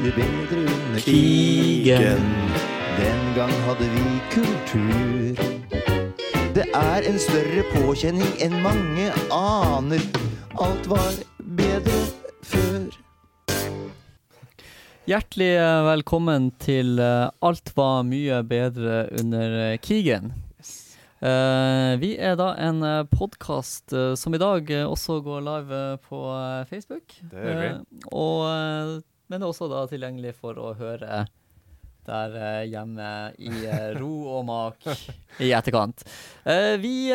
mye bedre under Krigen. Den gang hadde vi kultur. Det er en større påkjenning enn mange aner. Alt var bedre før. Hjertelig eh, velkommen til eh, Alt var mye bedre under eh, krigen. Uh, vi er da en uh, podkast som i dag uh, også går live på Facebook. Det gjør vi. Og, men også da tilgjengelig for å høre der eh, hjemme i eh, ro og mak i etterkant. Eh, vi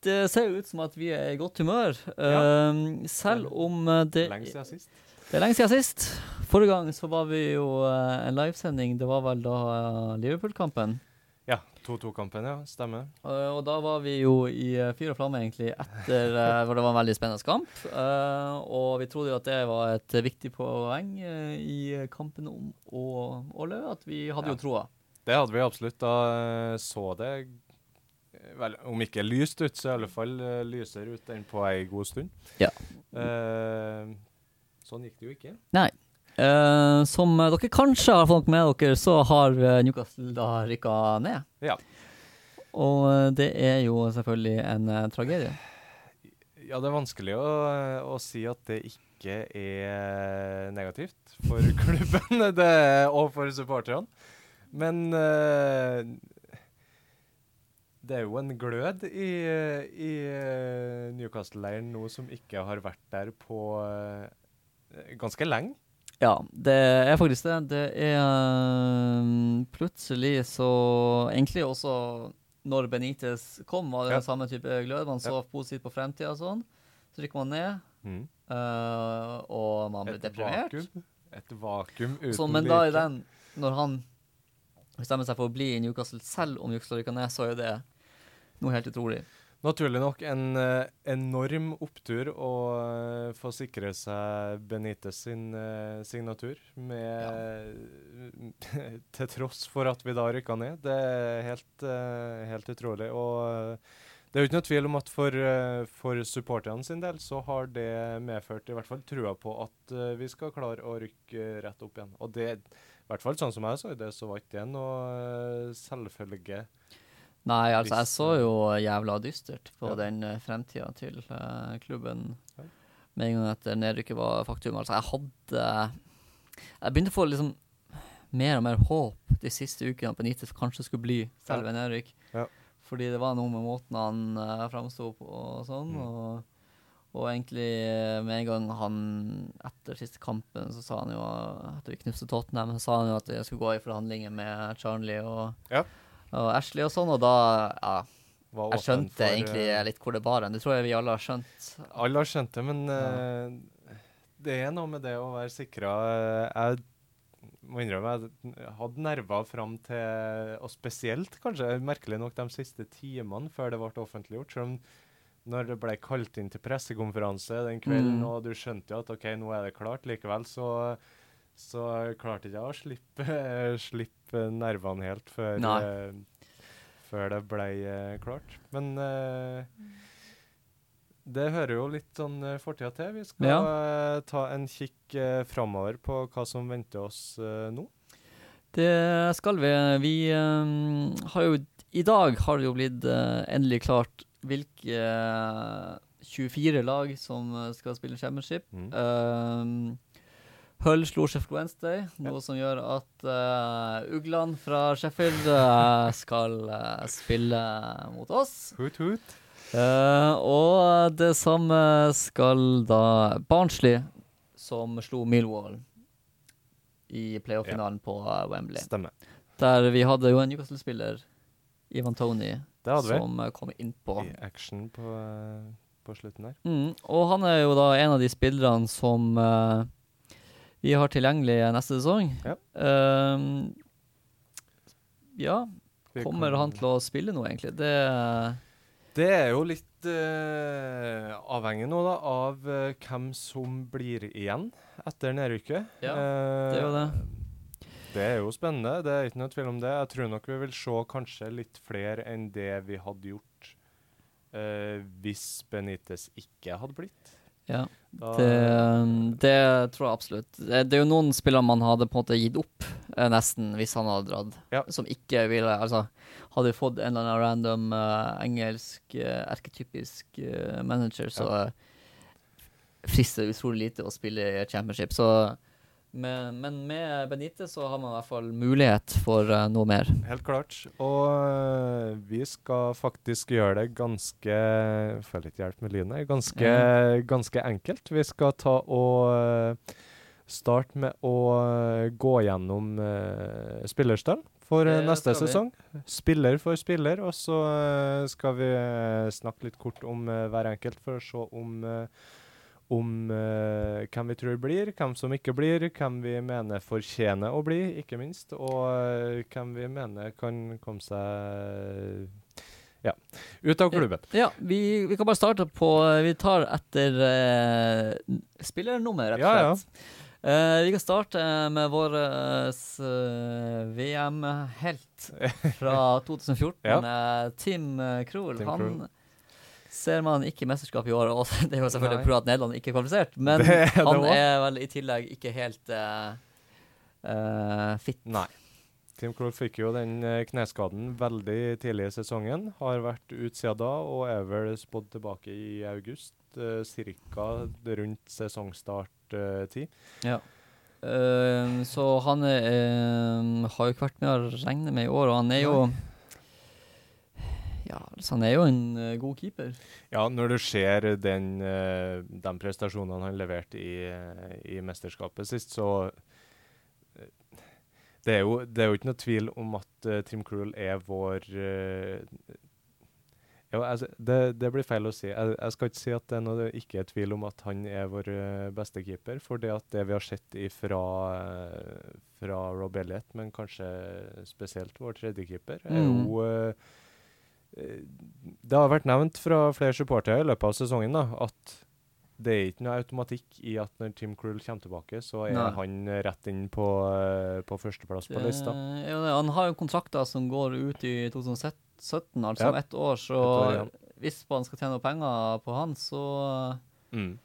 Det ser ut som at vi er i godt humør, ja. selv om det Lenge siden sist. det er lenge siden sist. Forrige gang så var vi jo en livesending. Det var vel da Liverpool-kampen. Ja, 2-2-kampen, ja. Stemmer. Uh, og da var vi jo i uh, fyr og flamme egentlig etter uh, hvor det var en veldig spennende kamp. Uh, og vi trodde jo at det var et viktig poeng eh, i kampen om Ålø, At vi hadde Ja. jo troa. Det hadde vi absolutt. Da eh, så det eh, vel, om ikke lyst ut, så i alle fall eh, lysere ut enn på ei god stund. Ja. Eh, sånn gikk det jo ikke. Eh, som dere kanskje har fått med dere, så har eh, Newcastle da rykka ned. Ja. Og eh, det er jo selvfølgelig en uh, tragedie. Ja, det er vanskelig å, å si at det ikke er negativt for klubben det, og for supporterne. Men uh, det er jo en glød i, i Newcastle-leiren nå som ikke har vært der på ganske lenge. Ja, det er faktisk det. Det er plutselig så Egentlig også når Benitez kom, var det Ja. den samme type glød. Man så positivt på fremtida og sånn. Så rykker man ned, Mm. øh, og man blir deprimert. vakuum. Et vakuum uten Så, men da i den, når han bestemmer seg for å bli i Newcastle, selv om Juksla rykker ned, så er det noe helt utrolig. Naturlig nok en eh, enorm opptur å eh, få sikre seg Benitez sin eh, signatur, med Til tross for at vi da rykka ned. Det er helt, helt utrolig. Og det er jo ikke noe tvil om at for, for supporterne sin del så har det medført i hvert fall trua på at vi skal klare å rykke rett opp igjen. Og det, i hvert fall sånn som jeg så det, så var ikke det noe selvfølge. Nei, altså, jeg så jo jævla dystert på Ja. den uh, fremtida til uh, klubben Ja. med en gang etter nedrykket var faktum. Altså, jeg hadde Jeg begynte å få liksom mer og mer håp de siste ukene at Benitez kanskje skulle bli selve ja. nedrykk. Ja. Fordi det var noe med måten han uh, framsto på og sånn. Mm. Og, og egentlig eh, med en gang han etter siste kampen, så sa han jo at vi knuste Tottenham, så sa han jo at jeg skulle gå i forhandlinger med Charlie og, Ja. Og Ashley og sånn, og da ja, jeg skjønte for, egentlig eh, litt hvor det bar hen. Det tror jeg vi alle har skjønt. Alle har skjønt det, men Ja. eh, det er noe med det å være sikra. jeg må innrømme jeg hadde nerver fram til Og spesielt kanskje merkelig nok de siste timene før det ble offentliggjort. Selv om når det ble kalt inn til pressekonferanse den kvelden, Mm. og du skjønte jo at OK, nå er det klart, likevel så så klarte ikke jeg å slippe, slippe nervene helt før, eh, før det ble uh, klart. Men eh, det hører jo litt sånn uh, fortida til. Vi skal eh, ta en kikk uh, framover på hva som venter oss nå. Det skal vi. Vi har jo I dag har det jo blitt endelig klart hvilke eh, 24 lag som skal spille championship. Mm. Eh, Hull slo Sheffield Wednesday, noe som gjør at uh, uglene fra Sheffield uh, skal uh, spille mot oss. Hoot, hoot. Eh, og det samme skal da Barnsley, som slo Millwall i playoff-finalen på eh, Wembley. Stemmer. Der vi hadde jo en Newcastle-spiller, Ivan Tony, som eh, kom innpå. I action på, eh, på slutten der. Mm, og han er jo da en av de spillerne som eh, vi har tilgjengelig neste sesong. Ja. Ehm, ja, kommer han til å spille noe, egentlig? Det Det er jo litt uh, avhengig nå da, av uh, hvem som blir igjen etter nedrykket. Ja, Eh, det er jo det. Det er jo spennende, det er ikke noe tvil om det. Jeg tror nok vi vil se kanskje litt flere enn det vi hadde gjort hvis Benitez ikke hadde blitt. Ja. Det, det tror jeg absolutt. Det, er jo noen spillere man hadde på en måte gitt opp, eh, nesten, hvis han hadde dratt. Ja. Som ikke ville Altså, hadde fått en eller annen random uh, engelsk, uh, erketypisk uh, manager, så ja. frister det utrolig lite å spille i championship. Så men, men med Benitez så har man i hvert fall mulighet for uh, noe mer. Helt klart. Og uh, vi skal faktisk gjøre det ganske Får litt hjelp med lyden Ganske, mm. ganske enkelt. Vi skal ta og uh, starte med å gå gjennom uh, spillerstall for Det neste sesong. vi. Spiller for spiller. Og så skal vi snakke litt kort om hver enkelt for å se om øh, om uh, hvem vi tror blir, hvem som ikke blir, hvem vi mener fortjener å bli, ikke minst, og uh, hvem vi mener kan komme seg ja, ut av klubben. Ja, vi, vi kan bare starte på Vi tar etter eh, spillernummer, rett og Ja, ja. slett. Eh, vi kan starte med vår eh, VM-helt fra 2014, Ja. eh, Tim eh, Krohl. Tim Han Krul. Ser man ikke mesterskap i år, og det er jo selvfølgelig Nei. pga. at Nederland ikke er kvalifisert, men Det det han er vel i tillegg ikke helt uh, uh, fit. Nei. Tim Krul fikk jo den eh, kneskaden veldig tidlig i sesongen. Har vært ute siden da, og er vel spådd tilbake i august. Uh, Ca. rundt sesongstart-tid. Ja. Så han har jo ikke vært med å regne med i år, og han er jo Ja, så han er jo en uh, god keeper. Ja, når du ser den, uh, de prestasjonene han leverte i, uh, i mesterskapet sist, så eh, det er, jo, det er jo ikke noe tvil om at eh, Tim Krul er vår eh, ja, altså, det, det blir feil å si. Jeg, jeg skal ikke si at det er noe, ikke er tvil om at han er vår eh, beste keeper. For det at det vi har sett ifra, eh, fra Rob Elliot, men kanskje spesielt vår tredje keeper, er Mm. jo eh, eh, Det har vært nevnt fra flere supportere i løpet av sesongen da, at det er ikke noe automatikk i at når Tim Krull kommer tilbake, så er Nei. han rett inn på, eh, på førsteplass på lista. Ja, han har jo kontrakter som går ut i 2017, altså Ja. om ett år, så Et år, ja. hvis man skal tjene penger på han, så Mm.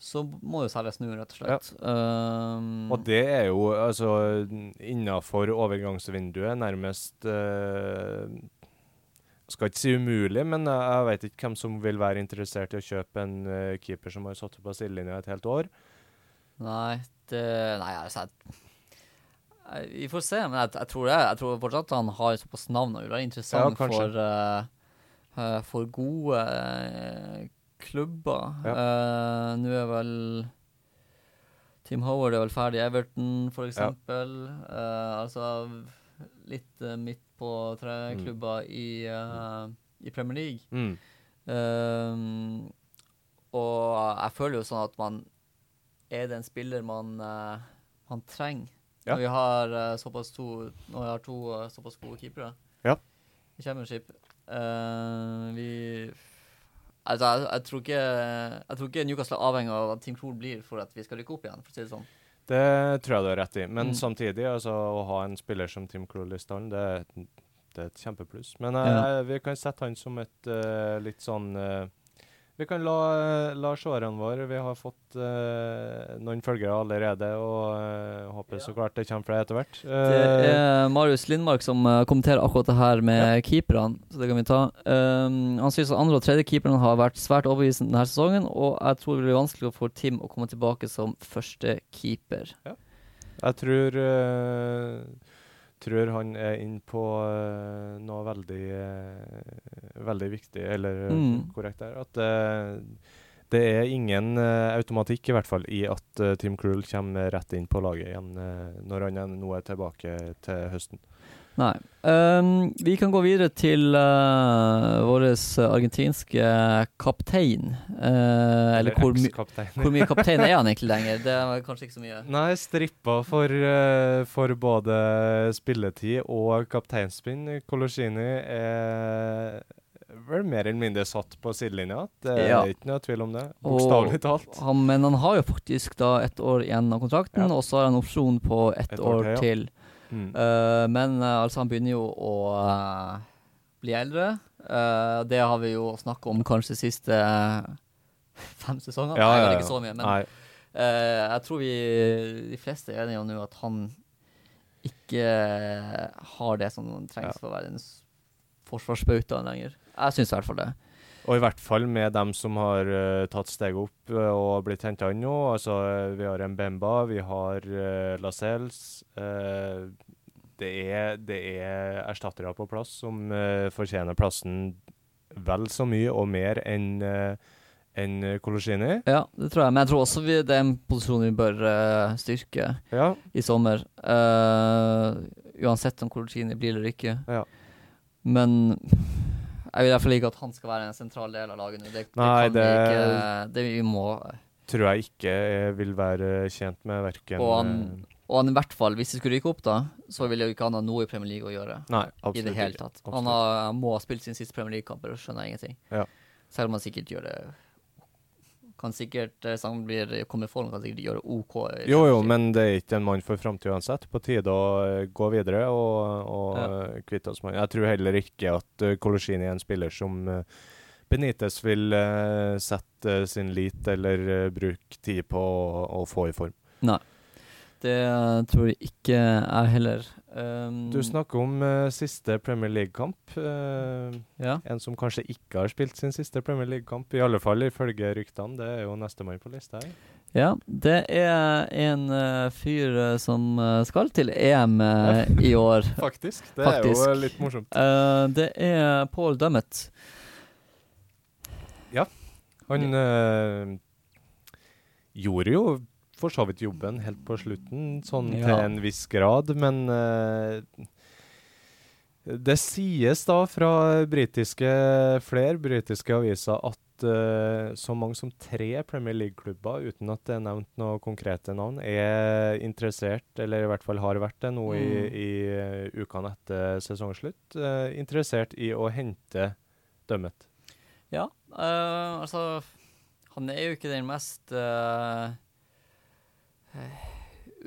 så må det selges nå, rett og slett. Um, Og det er jo altså innafor overgangsvinduet nærmest eh, Skal ikke si umulig, men jeg, jeg vet ikke hvem som vil være interessert i å kjøpe en uh, keeper som har sittet på sidelinja et helt år. Nei, det Nei, altså jeg, jeg, Vi får se, men jeg, jeg tror det. Jeg tror fortsatt han har såpass navn og vil være interessant Ja, for, uh, eh, for gode eh, klubber. Ja. Eh, Nå er vel Tim Howard er vel ferdig i Everton, for Ja. eksempel. Eh, altså litt midt på treklubber i, uh, i Premier League. Mm. Um, og jeg føler jo sånn at man Er den spiller man, uh, man trenger Ja. når vi har uh, såpass to Når vi har to uh, såpass gode keepere Ja. i championship? Vi Altså, jeg, jeg, tror ikke, jeg tror ikke Newcastle er avhengig av at Team Krohl blir for at vi skal rykke opp igjen, for å si det sånn. Det tror jeg du har rett i. Men Mm. samtidig, altså, å ha en spiller som Tim Krul i stallen, det, et- det er et kjempepluss. Men uh, Ja. vi kan sette han som et uh, litt sånn eh, Vi kan la, la seerne våre Vi har fått uh, noen følgere allerede, og uh, håper så klart det kommer flere etter hvert. Det Eh, er Marius Lindmark som kommenterer akkurat det her med keeperne, så det kan vi ta. Um, han syns at andre og tredjekeeperne har vært svært overbevisende denne sesongen, og jeg tror det blir vanskelig for Tim å komme tilbake som første keeper. Jeg tror, eh, tror han er inne på uh, noe veldig, uh, veldig viktig, eller eh, Mm. korrekt der. At uh, det er ingen automatikk, i hvert fall, i at Tim Krull kommer rett inn på laget igjen når han nå er tilbake til høsten. Nei. Um, vi kan gå videre til uh, vår argentinske kaptein. Uh, eller hvor, my hvor mye kaptein er han egentlig lenger? Det er kanskje ikke så mye. Nei, strippa for, uh, for både spilletid og kapteinspinn. Colosini er vel mer eller mindre satt på sidelinja. Det er Ja. ikke noe tvil om det. Bokstavelig talt. Han, men han har jo faktisk da ett år igjen av kontrakten, Ja. og så har han opsjon på ett Et år, år til, til. Mm. Eh, men eh, altså, han begynner jo å eh, bli eldre. Det har vi jo snakka om kanskje de siste fem sesongene. Ja, Nei, ja, ja. ikke så mye, men jeg tror vi de fleste er enige om nå at han ikke har det som trengs for å være en forsvarsbauta lenger. Jeg syns i hvert fall det. Og i hvert fall med dem som har uh, tatt steget opp uh, og blitt henta inn nå. Altså, eh, vi har Mbemba, vi har uh, Lascelles. Uh, det, er, det er erstattere på plass som fortjener plassen vel så mye og mer enn enn Kolosjini. Ja, det tror jeg. Men jeg tror også vi, det er en posisjon vi bør uh, styrke Ja. i sommer. Uh, uansett om Colosini blir eller ikke. Ja. Men jeg vil i fall ikke at han skal være en sentral del av laget nå. Det, det Nei, det- vi ikke. Det vi må Tror jeg ikke jeg vil være tjent med verken Og han, og han i hvert fall, hvis de skulle rykke opp, da, så ville jo ikke han ha noe i Premier League å gjøre. Nei, I absolutt det hele tatt. Han har, må ha spilt sin siste Premier League-kamp, og skjønner jeg ingenting. Ja. Selv om han sikkert gjør det Kan sikkert, eh, hvis han blir kommer i form, kan sikkert gjøre OK. Jo, jo, men det er ikke en mann for framtida uansett. På tide å eh, gå videre og, og Ja. eh, kvitte oss med Jeg tror heller ikke at Kolosjini er en spiller som Benitez vil eh, sette sin lit eller eh, bruke tid på å, å få i form. Det tror jeg ikke jeg heller. Um, Du snakker om uh, siste Premier League-kamp. Uh, Ja. en som kanskje ikke har spilt sin siste Premier League-kamp, i alle fall ifølge ryktene. Det er jo nestemann på lista her. ja. Det er en uh, fyr som skal til EM i år. Faktisk. Det Faktisk. er jo litt morsomt. Det er Paul Dummett. Han eh, gjorde jo for så vidt jobben helt på slutten, sånn Ja. til en viss grad, men eh, det sies da fra britiske, flere britiske aviser at eh, så mange som tre Premier League-klubber, uten at det er nevnt noen konkrete navn, er interessert, eller i hvert fall har vært det nå Mm. i i ukene etter sesongslutt, eh, interessert i å hente Dømmet. Ja, eh, altså Han er jo ikke den mest eh, eh,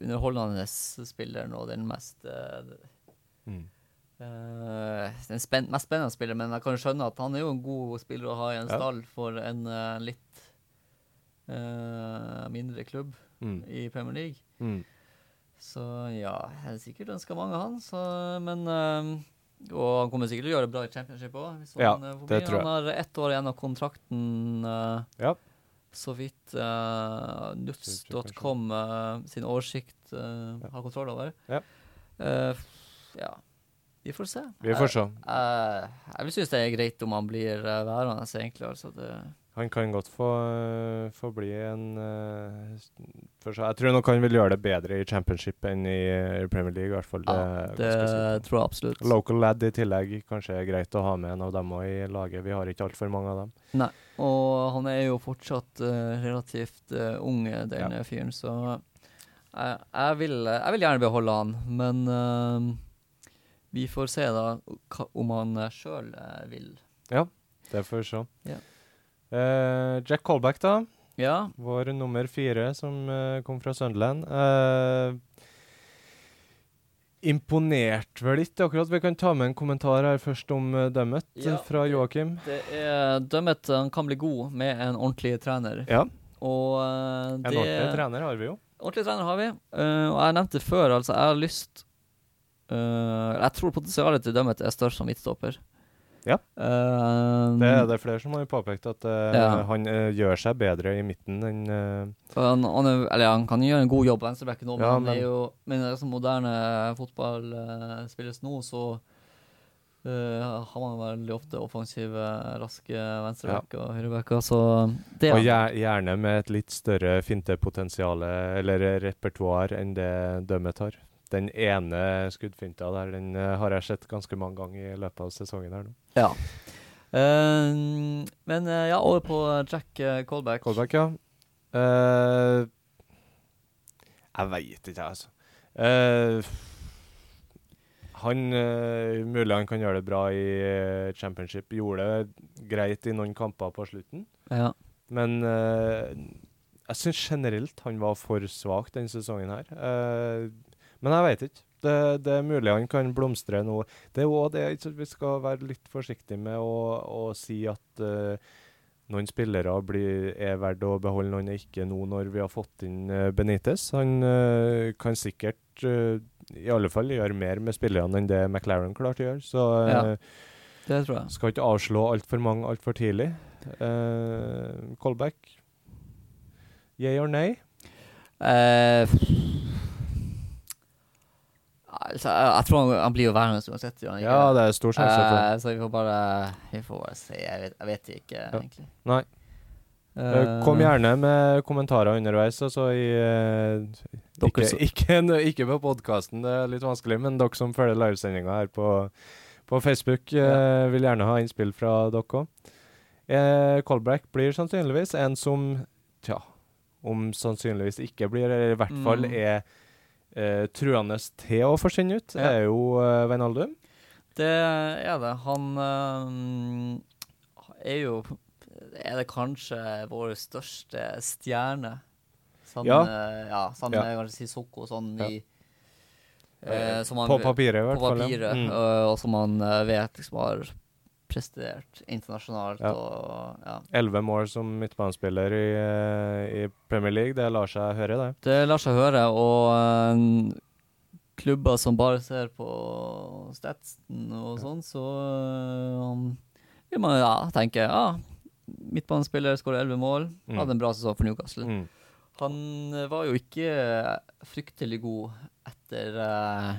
underholdende spilleren og den mest eh, Mm. eh, Den spen mest spennende spilleren, men jeg kan skjønne at han er jo en god spiller å ha i en Ja. stall for en uh, litt uh, mindre klubb Mm. i Premier League. Mm. Så ja, jeg sikkert ønsker mange han, så, men Og han kommer sikkert til å gjøre det bra i championship òg. Ja, han, det tror jeg. Han har ett år igjen av kontrakten. Ja. Så vidt uh, nuts.com uh, sin oversikt uh, Ja. har kontroll over. Ja. Eh, ja. Vi får se. Vi får se. Jeg, jeg, synes det er greit om han blir værende, egentlig. Altså det, Han kan godt få, få bli en for seg. Jeg tror nok han vil gjøre det bedre i championship enn i, i Premier League, i hvert fall. Det, ja, det, det si. tror jeg absolutt. Local lad i tillegg, kanskje er greit å ha med en av dem òg i laget. Vi har ikke altfor mange av dem. Og han er jo fortsatt uh, relativt uh, ung, den Ja. fyren, så jeg, jeg, vil, jeg vil gjerne beholde han. Men uh, vi får se da om han sjøl vil. Det får vi se. Ja. Eh, Jack Colback, da. Ja, Vår nummer fire, som kom fra Sunderland. Uh, imponerte vel ikke akkurat. Vi kan ta med en kommentar her først om uh, Dømmet Ja, fra Joakim. det er dømmet han kan bli god med en ordentlig trener. Ja, Og eh, en ordentlig trener har vi jo. Ordentlig trener har vi. Uh, og jeg nevnte før, altså, jeg har lyst eh, Jeg tror potensialet til Dømmet er størst som midtstopper. Ja. Uh, Det er det flere som har påpekt, at uh, Ja. han uh, gjør seg bedre i midten enn for Han, han, er, eller, han kan gjøre en god jobb venstrebacken men, Ja, men, men- jo Men det som moderne fotball eh, spilles nå, så har man veldig ofte offensive, raske venstrebacker og høyrebacker, så det Og er gjer- gjerne med et litt større fintepotensial eller repertoar enn det Dømmet har. Den ene skuddfinta der, den eh, har jeg sett ganske mange ganger i løpet av sesongen her nå. Ja. Uh, men uh, ja, over på Jack uh, Colback. Kolbæk, ja. Jeg veit ikke, jeg, altså. Han uh, Mulig han kan gjøre det bra i championship. Gjorde det greit i noen kamper på slutten. Ja. Men jeg syns generelt han var for svak denne sesongen her. Eh, men jeg veit ikke. Det, det er mulig han kan blomstre nå. Det er også det vi skal være litt forsiktige med å, å si at uh, noen spillere blir, er verdt å beholde, noen er ikke nå når vi har fått inn uh, Benitez. Han uh, kan sikkert uh, i alle fall gjøre mer med spillerne enn det McLaren klarte å gjøre. Så Ja. Det tror jeg. skal ikke avslå altfor mange altfor tidlig. Uh, callback, yeah or nay? Eh, altså, jeg, tror han, han blir jo værende uansett. Ja, det? er stor sjanse for Eh, så vi får bare Vi får bare se. Jeg vet, jeg vet ikke, Ja. egentlig. Nei. Eh, Kom gjerne med kommentarer underveis. Altså i uh, ikke, ikke, ikke på podkasten, det er litt vanskelig, men dere som følger livesendinga her på, på Facebook, eh, vil gjerne ha innspill fra dere òg. Eh, Colbrack blir sannsynligvis en som Tja, om sannsynligvis ikke blir, eller i hvert fall Mm. er eh, truende til å forsvinne ut, Ja. er jo eh, Veinaldum. Det er det. Han øh, er jo Er det kanskje vår største stjerne? Sånn, Ja. Øh, ja, sammen Ja. kanskje Sissoko, sånn Ja. i øh, som han På papiret, i hvert fall. På papiret, Mm. og som man vet liksom har prestert internasjonalt Ja. og ja. Elleve mål som midtbanespiller i, eh, i Premier League, det lar seg høre, det. Det lar seg høre, og um, klubber som bare ser på statsen og sånn, så um, vil man ja, tenke ja, midtbanespiller skårer elleve mål, Mm. hadde en bra sesong for Newcastle. Mm. Han eh, var jo ikke fryktelig god etter eh,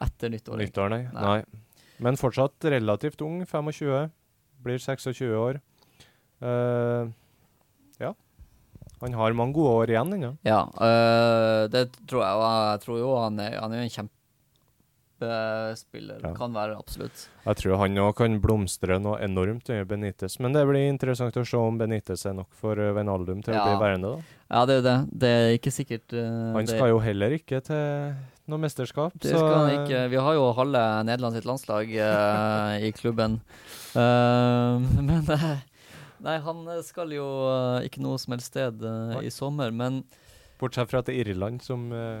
etter nyttår. Nyttår, nei. Nei. nei. Men fortsatt relativt ung, 25. Blir 26 år. Uh, ja. Han har mange gode år igjen ennå. Ja, eh, det tror jeg. Jeg tror jo han er, han er en en kjempespiller. Ja. Kan være, absolutt. Jeg tror han òg kan blomstre noe enormt under Benitez. Men det blir interessant å se om Benitez er nok for Venaldum til Ja. å bli værende. da. Ja, det er jo det. Det er ikke sikkert Uh, Han det, skal jo heller ikke til noe mesterskap. Det så skal han ikke. Vi har jo halve Nederland sitt landslag uh, i klubben. Uh, men eh, Nei, han skal jo eh, ikke noe som helst sted eh, i sommer, men Bortsett fra til Irland, som eh,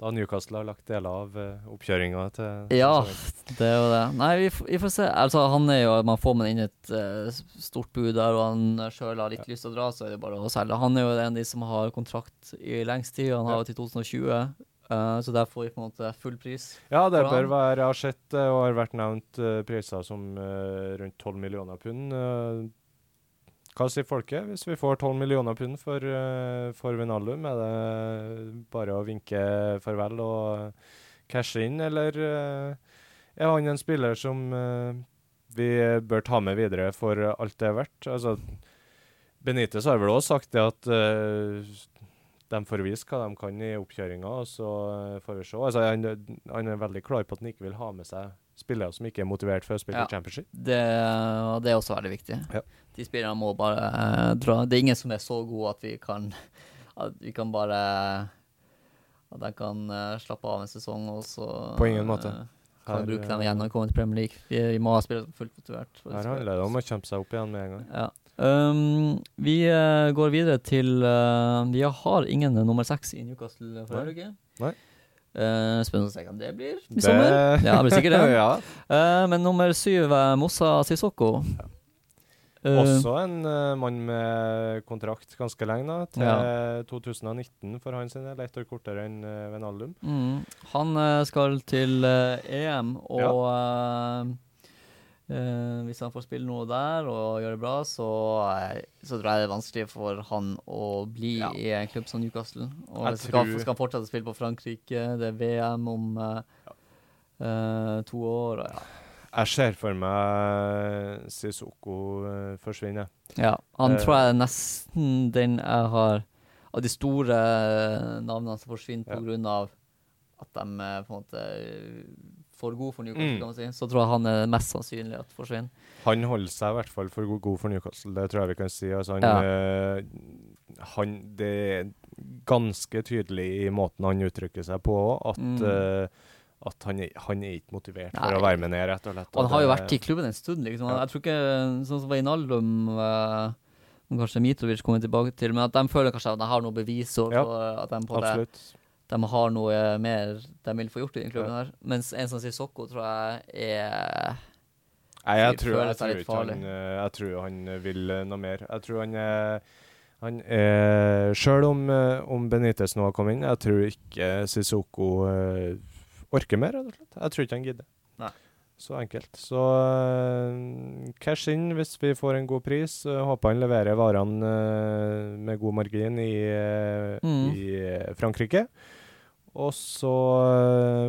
da Newcastle har lagt deler av uh, oppkjøringa til Ja, det er jo det. Nei, vi, vi får se. Altså, han er jo Man får man inn et uh, stort bud der, og han sjøl har litt lyst til å dra, så er det bare å selge. Han er jo en av de som har kontrakt i lengst tid. Han har Ja. til 2020, Uh, så der får vi på en måte full pris. Ja, det bør han- være Jeg har sett eh, og har vært nevnt uh, priser som uh, rundt 12 millioner pund. Eh, hva sier folket? Hvis vi får 12 millioner pund for, uh, for Vinaldum, er det bare å vinke farvel og cashe inn, eller eh, er han en spiller som eh, vi bør ta med videre for alt det er verdt? Altså, Benitez har vel også sagt det at eh, de får vise hva de kan i oppkjøringa, og så eh, får vi se. Altså, han, han er veldig klar på at han ikke vil ha med seg spillere som ikke er motivert for å spille Ja. championship. Det, og det er også veldig viktig. Ja. De spillerne må bare uh, dra. Det er ingen som er så gode at vi kan At vi kan bare At de kan uh, slappe av en sesong, og så På ingen måte. eh, kan vi bruke dem igjen når vi kommer til Premier League. Vi, vi må ha spillere er fullt motivert. Her handler det om å kjempe seg opp igjen med en gang. Ja. Um, vi uh, går videre til uh, Vi har ingen nummer seks i Newcastle for. Nei. Uh, spennende å se hvem det blir i sommer. Ja, det blir sikkert det. ja. Men nummer syv Mossa Sissoko. Eh, Også en uh, mann med kontrakt ganske lenge, da, til 2019 for hans del. Ett år kortere enn uh, Venaldum. mm, han uh, skal til eh, EM, og eh, eh, hvis han får spille noe der og gjøre det bra, så, eh, så tror jeg det er vanskelig for han å bli Ja. i en klubb som Newcastle. Og Jeg skal, tror- skal fortsette å spille på Frankrike, det er VM om eh, eh, to år. Og ja. Jeg ser for meg Sissoko forsvinner. forsvinne. Ja, han Eh. tror jeg er nesten den jeg har Av de store eh, navnene som forsvinner Ja. på grunn av at de på en måte eh, for god for Newcastle, Mm. kan man si. Så tror jeg han er mest sannsynlig at forsvinner. Han holder seg i hvert fall for god for Newcastle, det tror jeg vi kan si. Altså, han, Ja. eh, han, det er ganske tydelig i måten han uttrykker seg på at, Mm. eh, at han, han er ikke motivert for å være med ned, rett og slett. Og han har jo vært i klubben en stund, liksom. Ja. Jeg tror ikke sånn som Wijnaldum uh, Kanskje Mitrovic kommer tilbake til, men at de føler kanskje at de har noe bevis, og Ja, at de, på det, de har noe mer de vil få gjort i den klubben her. Mens en som sier Sokko, tror jeg er Nei, jeg tror, jeg, tror ikke han, eh, jeg tror han vil eh, noe mer. Jeg tror han er han er Sjøl om, eh, om Benitez nå har kommet inn, jeg tror ikke Sissoko eh, orker mer, rett og slett. Jeg tror ikke han gidder. Nei. Så enkelt. Så eh, cash in hvis vi får en god pris. Eh, håper han leverer varene eh, med god margin i, Mm. i Frankrike. Og så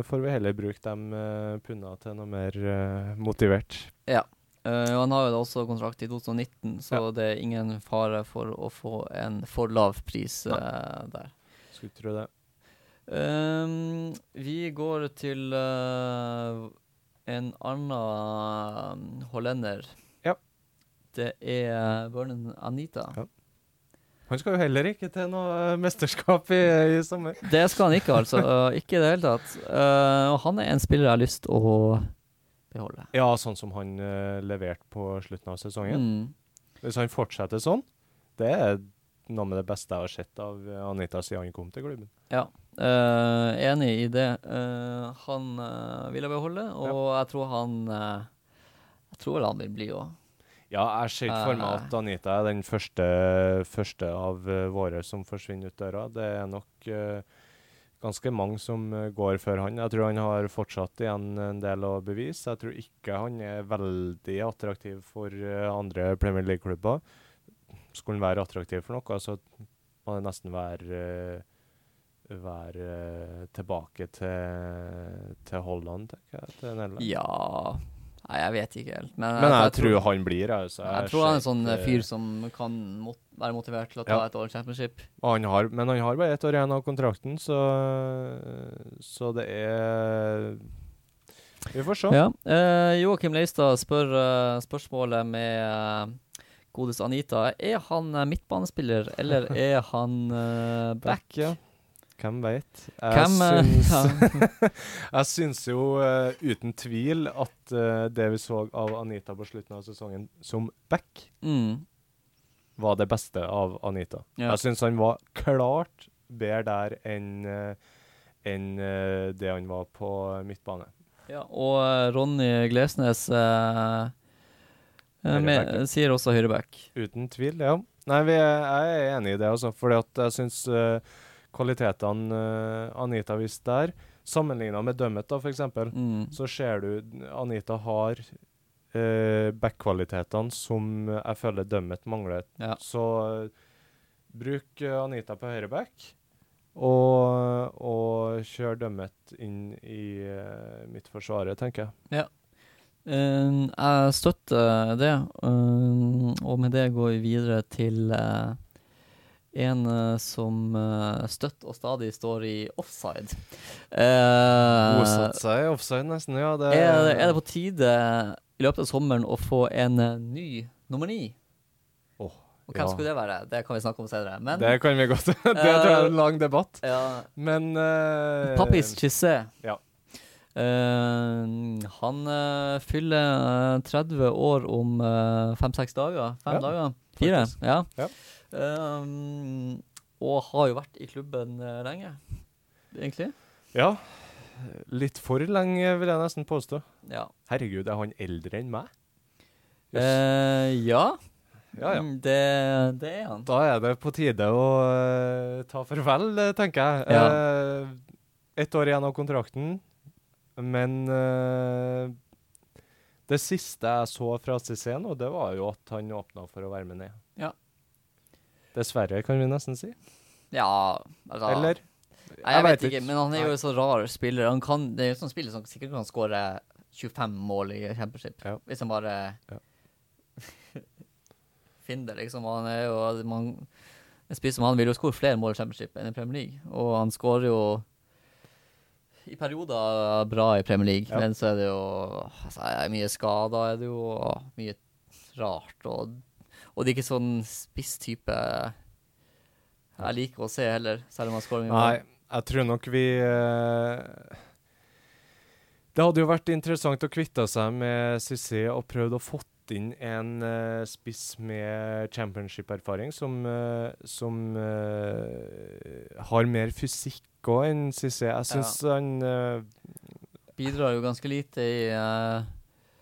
får vi heller bruke de uh, punna til noe mer motivert. Ja. Uh, han har jo da også kontrakt i 2019, så Ja. det er ingen fare for å få en for lav pris eh, der. Skulle tro det. Ehm, vi går til uh, en annen hollender. Ja. Det er Vernon Anita. Ja. Han skal jo heller ikke til noe eh, mesterskap i, i sommer. Det skal han ikke, altså. Eh, ikke i det hele tatt. Uh, og han er en spiller jeg har lyst til å beholde. Ja, sånn som han uh, leverte på slutten av sesongen. Mm. Hvis han fortsetter sånn, det er noe med det beste jeg har sett av Anita siden han kom til klubben. Ja, eh, enig i det. Uh, han uh, vil jeg beholde, og jeg tror han Jeg tror vel han vil bli òg. Ja, jeg ser ikke for meg at Anita er den første, første av våre som forsvinner ut døra. Det er nok ganske mange som går før han. Jeg tror han har fortsatt igjen en del å bevise. Jeg tror ikke han er veldig attraktiv for andre Premier League-klubber. Skulle han være attraktiv for noe, så må det nesten være være eh, tilbake til, til Holland, tenker jeg. Til Ja Nei, jeg vet ikke helt. Men, Men jeg, tror han blir altså. jeg tror han er en sånn eh, fyr som kan mot være motivert til å ta Ja. et år championship. Og han har, men han har bare ett år igjen av kontrakten, så, så det er Vi får se. Ja. Eh, Joakim Leistad spør eh, spørsmålet med uh, godest Anita. Er han eh, midtbanespiller, eller er han eh, back? ja. Hvem veit? Jeg, eh, jeg syns jo uh, uten tvil at uh, det vi så av Anita på slutten av sesongen som back, mm. var det beste av Anita. Ja. Jeg syns han var klart bedre der enn uh, enn, det han var på midtbane. Ja, og Ronny Glesnes med, sier også høyreback. Uten tvil, ja. Nei, vi jeg er enig i det, altså. Fordi at jeg syns kvalitetene eh, Anita viste der, sammenligna med Dømmet, da, f.eks., Mm. så ser du Anita har eh, back-kvalitetene som jeg føler Dømmet mangler. Ja. Så eh, bruk eh, Anita på høyreback, og, og kjør Dømmet inn i uh, midtforsvaret, tenker jeg. Eh, jeg støtter det, uh, og med det går vi videre til eh, en uh, som uh, støtt og stadig står i offside. Uh, Bosatt seg i offside, nesten. Ja, det, er, er det på tide i løpet av sommeren å få en eh, ny nummer ni? Oh, og hvem ja. skulle det være? Det kan vi snakke om senere. Men Det kan vi godt. det tror jeg er en lang debatt. ja, Men Pappis Chissé. ja. Uh, han uh, fyller uh, 30 år om eh, fem-seks dager. Fem Ja, dager? Fire? faktisk. Ja. Ja. Eh, og har jo vært i klubben eh, lenge, egentlig. ja. Litt for lenge, vil jeg nesten påstå. Ja. Herregud, er han eldre enn meg? Eh, ja. ja, ja. Mm, Det, det er han. Da er det på tide å uh, ta farvel, tenker jeg. Ja. Uh, Ett år igjen av kontrakten, men uh, det siste jeg så fra CC nå, det var jo at han åpna for å være med ned. Ja. Dessverre, kan vi nesten si. Ja, altså Eller? Jeg, jeg, vet ikke, men han er jo en så rar spiller. Han kan, det er jo sånn spiller som sikkert kan skåre 25 mål i championship. Ja. Hvis han bare Ja. finner det, liksom. Han er jo man, En spiss som han vil jo skåre flere mål i championship enn i Premier League. Og han skårer jo i perioder bra i Premier League, Ja. men så er det jo altså, mye skader, er det jo mye rart. Og, og det er ikke sånn spisstype jeg liker å se heller, selv om han skårer mye. Nei, jeg tror nok vi eh, Det hadde jo vært interessant å kvitte seg med Cissé og prøvd å fått inn en uh, spiss med championship-erfaring som, uh, som uh, har mer fysikk òg enn Cissé. Jeg syns han eh, bidrar jo ganske lite i,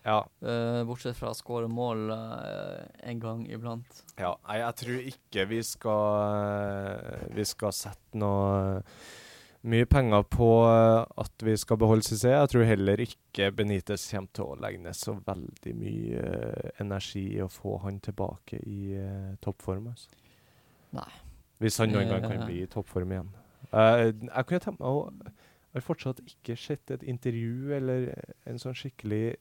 Ja. Uh, bortsett fra å skåre mål uh, en gang iblant. ja. Nei, jeg tror ikke vi skal Vi skal sette noe mye penger på eh, at vi skal beholde CC. Jeg tror heller ikke Benitez kommer til å legge ned så veldig mye uh, energi i å få han tilbake i eh, toppform. Altså. Nei. Hvis han noen gang kan Eh. bli i toppform igjen. Eh, jeg kunne tenke meg å har fortsatt ikke sett et intervju eller en sånn skikkelig eh,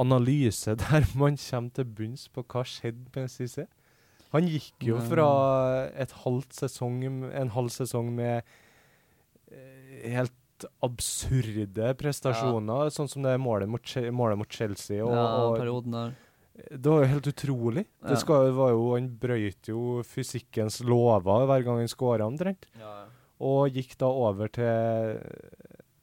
analyse der man kommer til bunns på hva skjedde med Cissé. Han gikk jo fra sesong, en halv sesong med eh, helt absurde prestasjoner, sånn som det målet mot, målet mot Chelsea. Og, ja, perioden der. det var jo helt utrolig. Ja. Det skal, var jo, han brøyt jo fysikkens lover hver gang han skåra omtrent. Og gikk da over til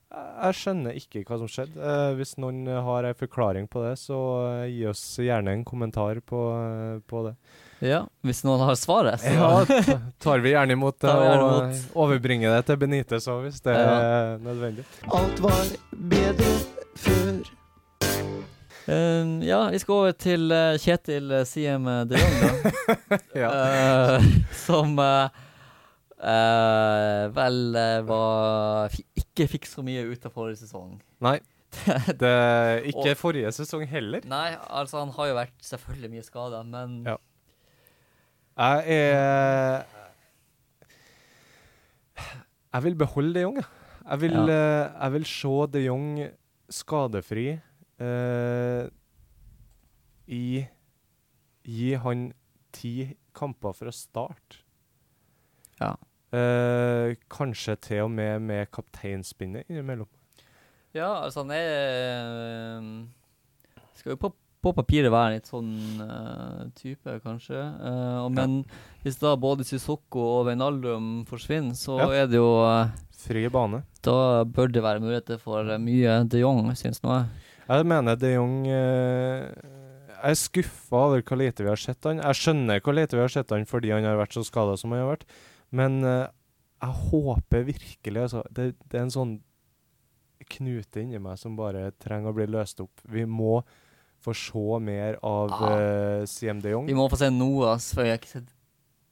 Jeg skjønner ikke hva som skjedde. Eh, hvis noen har en forklaring på det, så eh, gi oss gjerne en kommentar på, eh, på det. Ja, hvis noen har svaret, så Ja, ta- tar vi gjerne imot det Tar vi gjerne og imot. eh, overbringer det til Benitez òg, hvis det er nødvendig. Alt var bedre før. Um, ja, vi skal over til eh, Kjetil eh, Siem de Jong, da. Ja. Eh, som eh, eh, vel var Ikke fikk så mye ut av forrige sesong. Nei, det ikke forrige sesong heller. Nei, altså han har jo vært selvfølgelig mye skada, men Ja. Jeg er Jeg vil beholde de Jong, jeg. Vil, Ja. eh, jeg vil se de Jong skadefri uh, i Gi han ti kamper fra start. Ja. Eh, kanskje til og med med kapteinspinnet innimellom. Ja, altså han er øh, Skal jo på, på papiret være en litt sånn øh, type, kanskje. Uh, og, men hvis da både Sissoko og Veinaldum forsvinner, så Ja. er det jo eh, Fri bane. Da bør det være muligheter for mye de Jong, syns nå jeg. Jeg mener de Jong øh, Jeg er skuffa over hvor lite vi har sett han. Jeg skjønner hvor lite vi har sett han fordi han har vært så skada som han har vært, men uh, jeg håper virkelig altså, det, det er en sånn knute inni meg som bare trenger å bli løst opp. Vi må få se mer av Ah. uh, CM de Jong. Vi må få se noe, ass, for jeg har ikke sett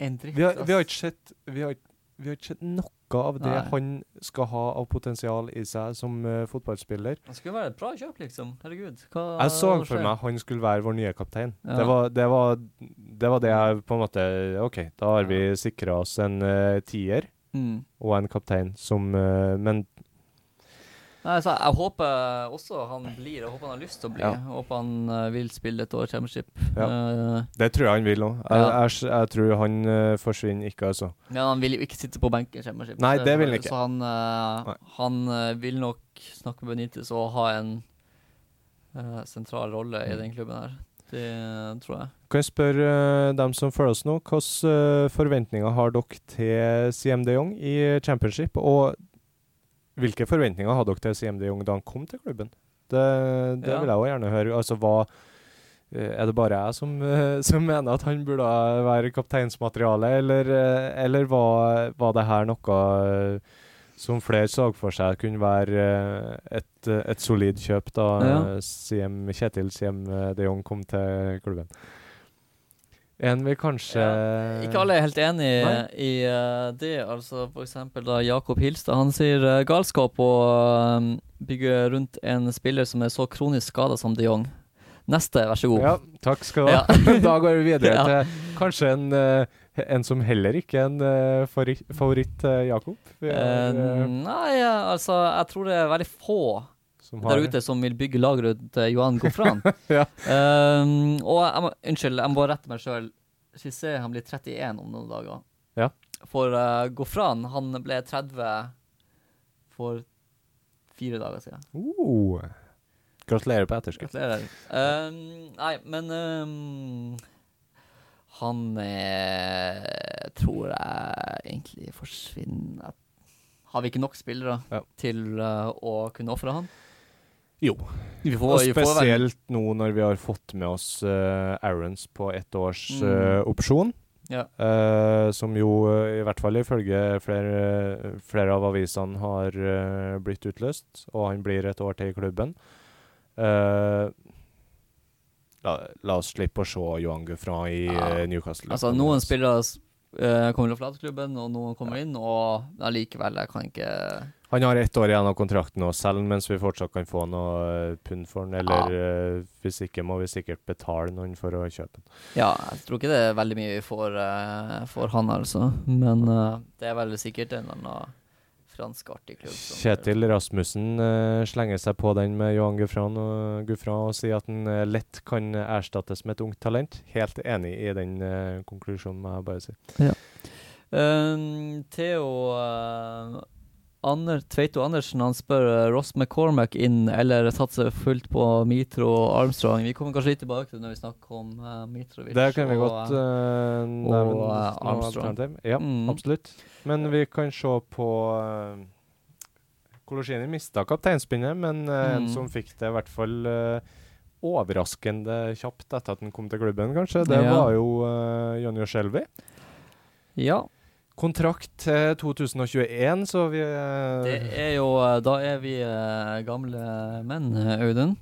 en dritt. Vi har, vi har ikke sett vi har, vi har ikke sett noe av det Nei. han skal ha av potensial i seg som uh, fotballspiller. Han skulle være et bra kjøp, liksom. Herregud. Hva Jeg så for meg han skulle være vår nye kaptein. Ja. Det, var, det, var, det var det jeg på en måte OK, da har vi sikra oss en uh, tier Mm. og en kaptein som uh, Men Nei, så jeg håper også han blir. Jeg håper han har lyst til å bli. Ja. Jeg håper han uh, vil spille et år championship. Ja. Uh, det tror jeg han vil òg. Jeg, Ja. jeg, jeg tror han uh, forsvinner ikke, altså. men han vil jo ikke sitte på benken championship. Nei, det vil han ikke. Så han, han vil nok snakke med Benitez og ha en sentral rolle i den klubben her. Det tror jeg. Kan jeg spørre dem som følger oss nå, hvilke forventninger har dere til CM de Jong i championship? Og hvilke forventninger hadde dere til CMD Young da han kom til klubben? Det, det Ja. vil jeg òg gjerne høre. Altså, hva eh, Er det bare jeg som, eh, som mener at han burde være kapteinsmateriale, eller, eh, eller var, var det her noe som flere så for seg kunne være et, et solid kjøp da Ja. CM, Kjetil CM de Jong kom til klubben? En vil kanskje Ikke alle er helt enig i uh, det. Altså eksempel da Jakob Hilstad. Han sier uh, galskap å uh, bygge rundt en spiller som er så kronisk skada som de Jong. Neste, vær så god. Ja, takk skal du ha. Ja. da går vi videre Ja. til kanskje en, eh, en som heller ikke er en favoritt, Jakob. Eh, nei, altså jeg tror det er veldig få der ute som vil bygge lag rundt eh, Johan Gofran. Ja. Um, og jeg må, unnskyld, jeg må bare rette meg sjøl. Cissé han blir 31 om noen dager. Ja. For uh, Gofran, han ble 30 for fire dager siden. Uh. Gratulerer på etterskudd. Gratulerer. Um, nei, men um, han er Tror jeg egentlig forsvinner Har vi ikke nok spillere Ja. til uh, å kunne ofre han? Jo. Vi får, Og spesielt nå når vi har fått med oss uh, Aarons på ett års eh, opsjon. Ja. Uh, som jo, i hvert fall ifølge flere, flere av avisene, har uh, blitt utløst. Og han blir et år til i klubben. Uh, la, la oss slippe å se Johan Guffran i Ja. Newcastle. Altså, noen spillere uh, kommer til å forlate klubben, og noen kommer inn, og allikevel, jeg kan ikke Han har ett år igjen av kontrakten og selger mens vi fortsatt kan få noe eh, pund for den. Eller eh, hvis ikke må vi sikkert betale noen for å kjøpe den. Ja, jeg tror ikke det er veldig mye vi får, uh, for han, altså. Men uh, det er vel sikkert en eller annen fransk artig klubb. som- Kjetil Rasmussen slenger seg på den med Johan Guffran og, Guffran og sier at eh, lett kan erstattes med et ungt talent. Helt enig i den konklusjonen, må jeg bare si. Um, Theo Ander, Tveito Andersen han spør uh, Ross McCormack inn eller satse fullt på Mitro og Armstrong. Vi kommer kanskje litt tilbake til det når vi snakker om uh, Mitrovic. Det kan vi og, godt uh, uh, og, nevne eh, Armstrong. Ja, Mm. absolutt. Men vi kan se på uh, Kolosjini mista kapteinspinnet, men uh, en Mm. som fikk det i hvert fall uh, overraskende kjapt etter at han kom til klubben, kanskje, det Ja. var jo uh, Jonny Skjelvi. Ja, Kontrakt til 2021, så vi uh, det er jo uh, Da er vi uh, gamle menn, Audun.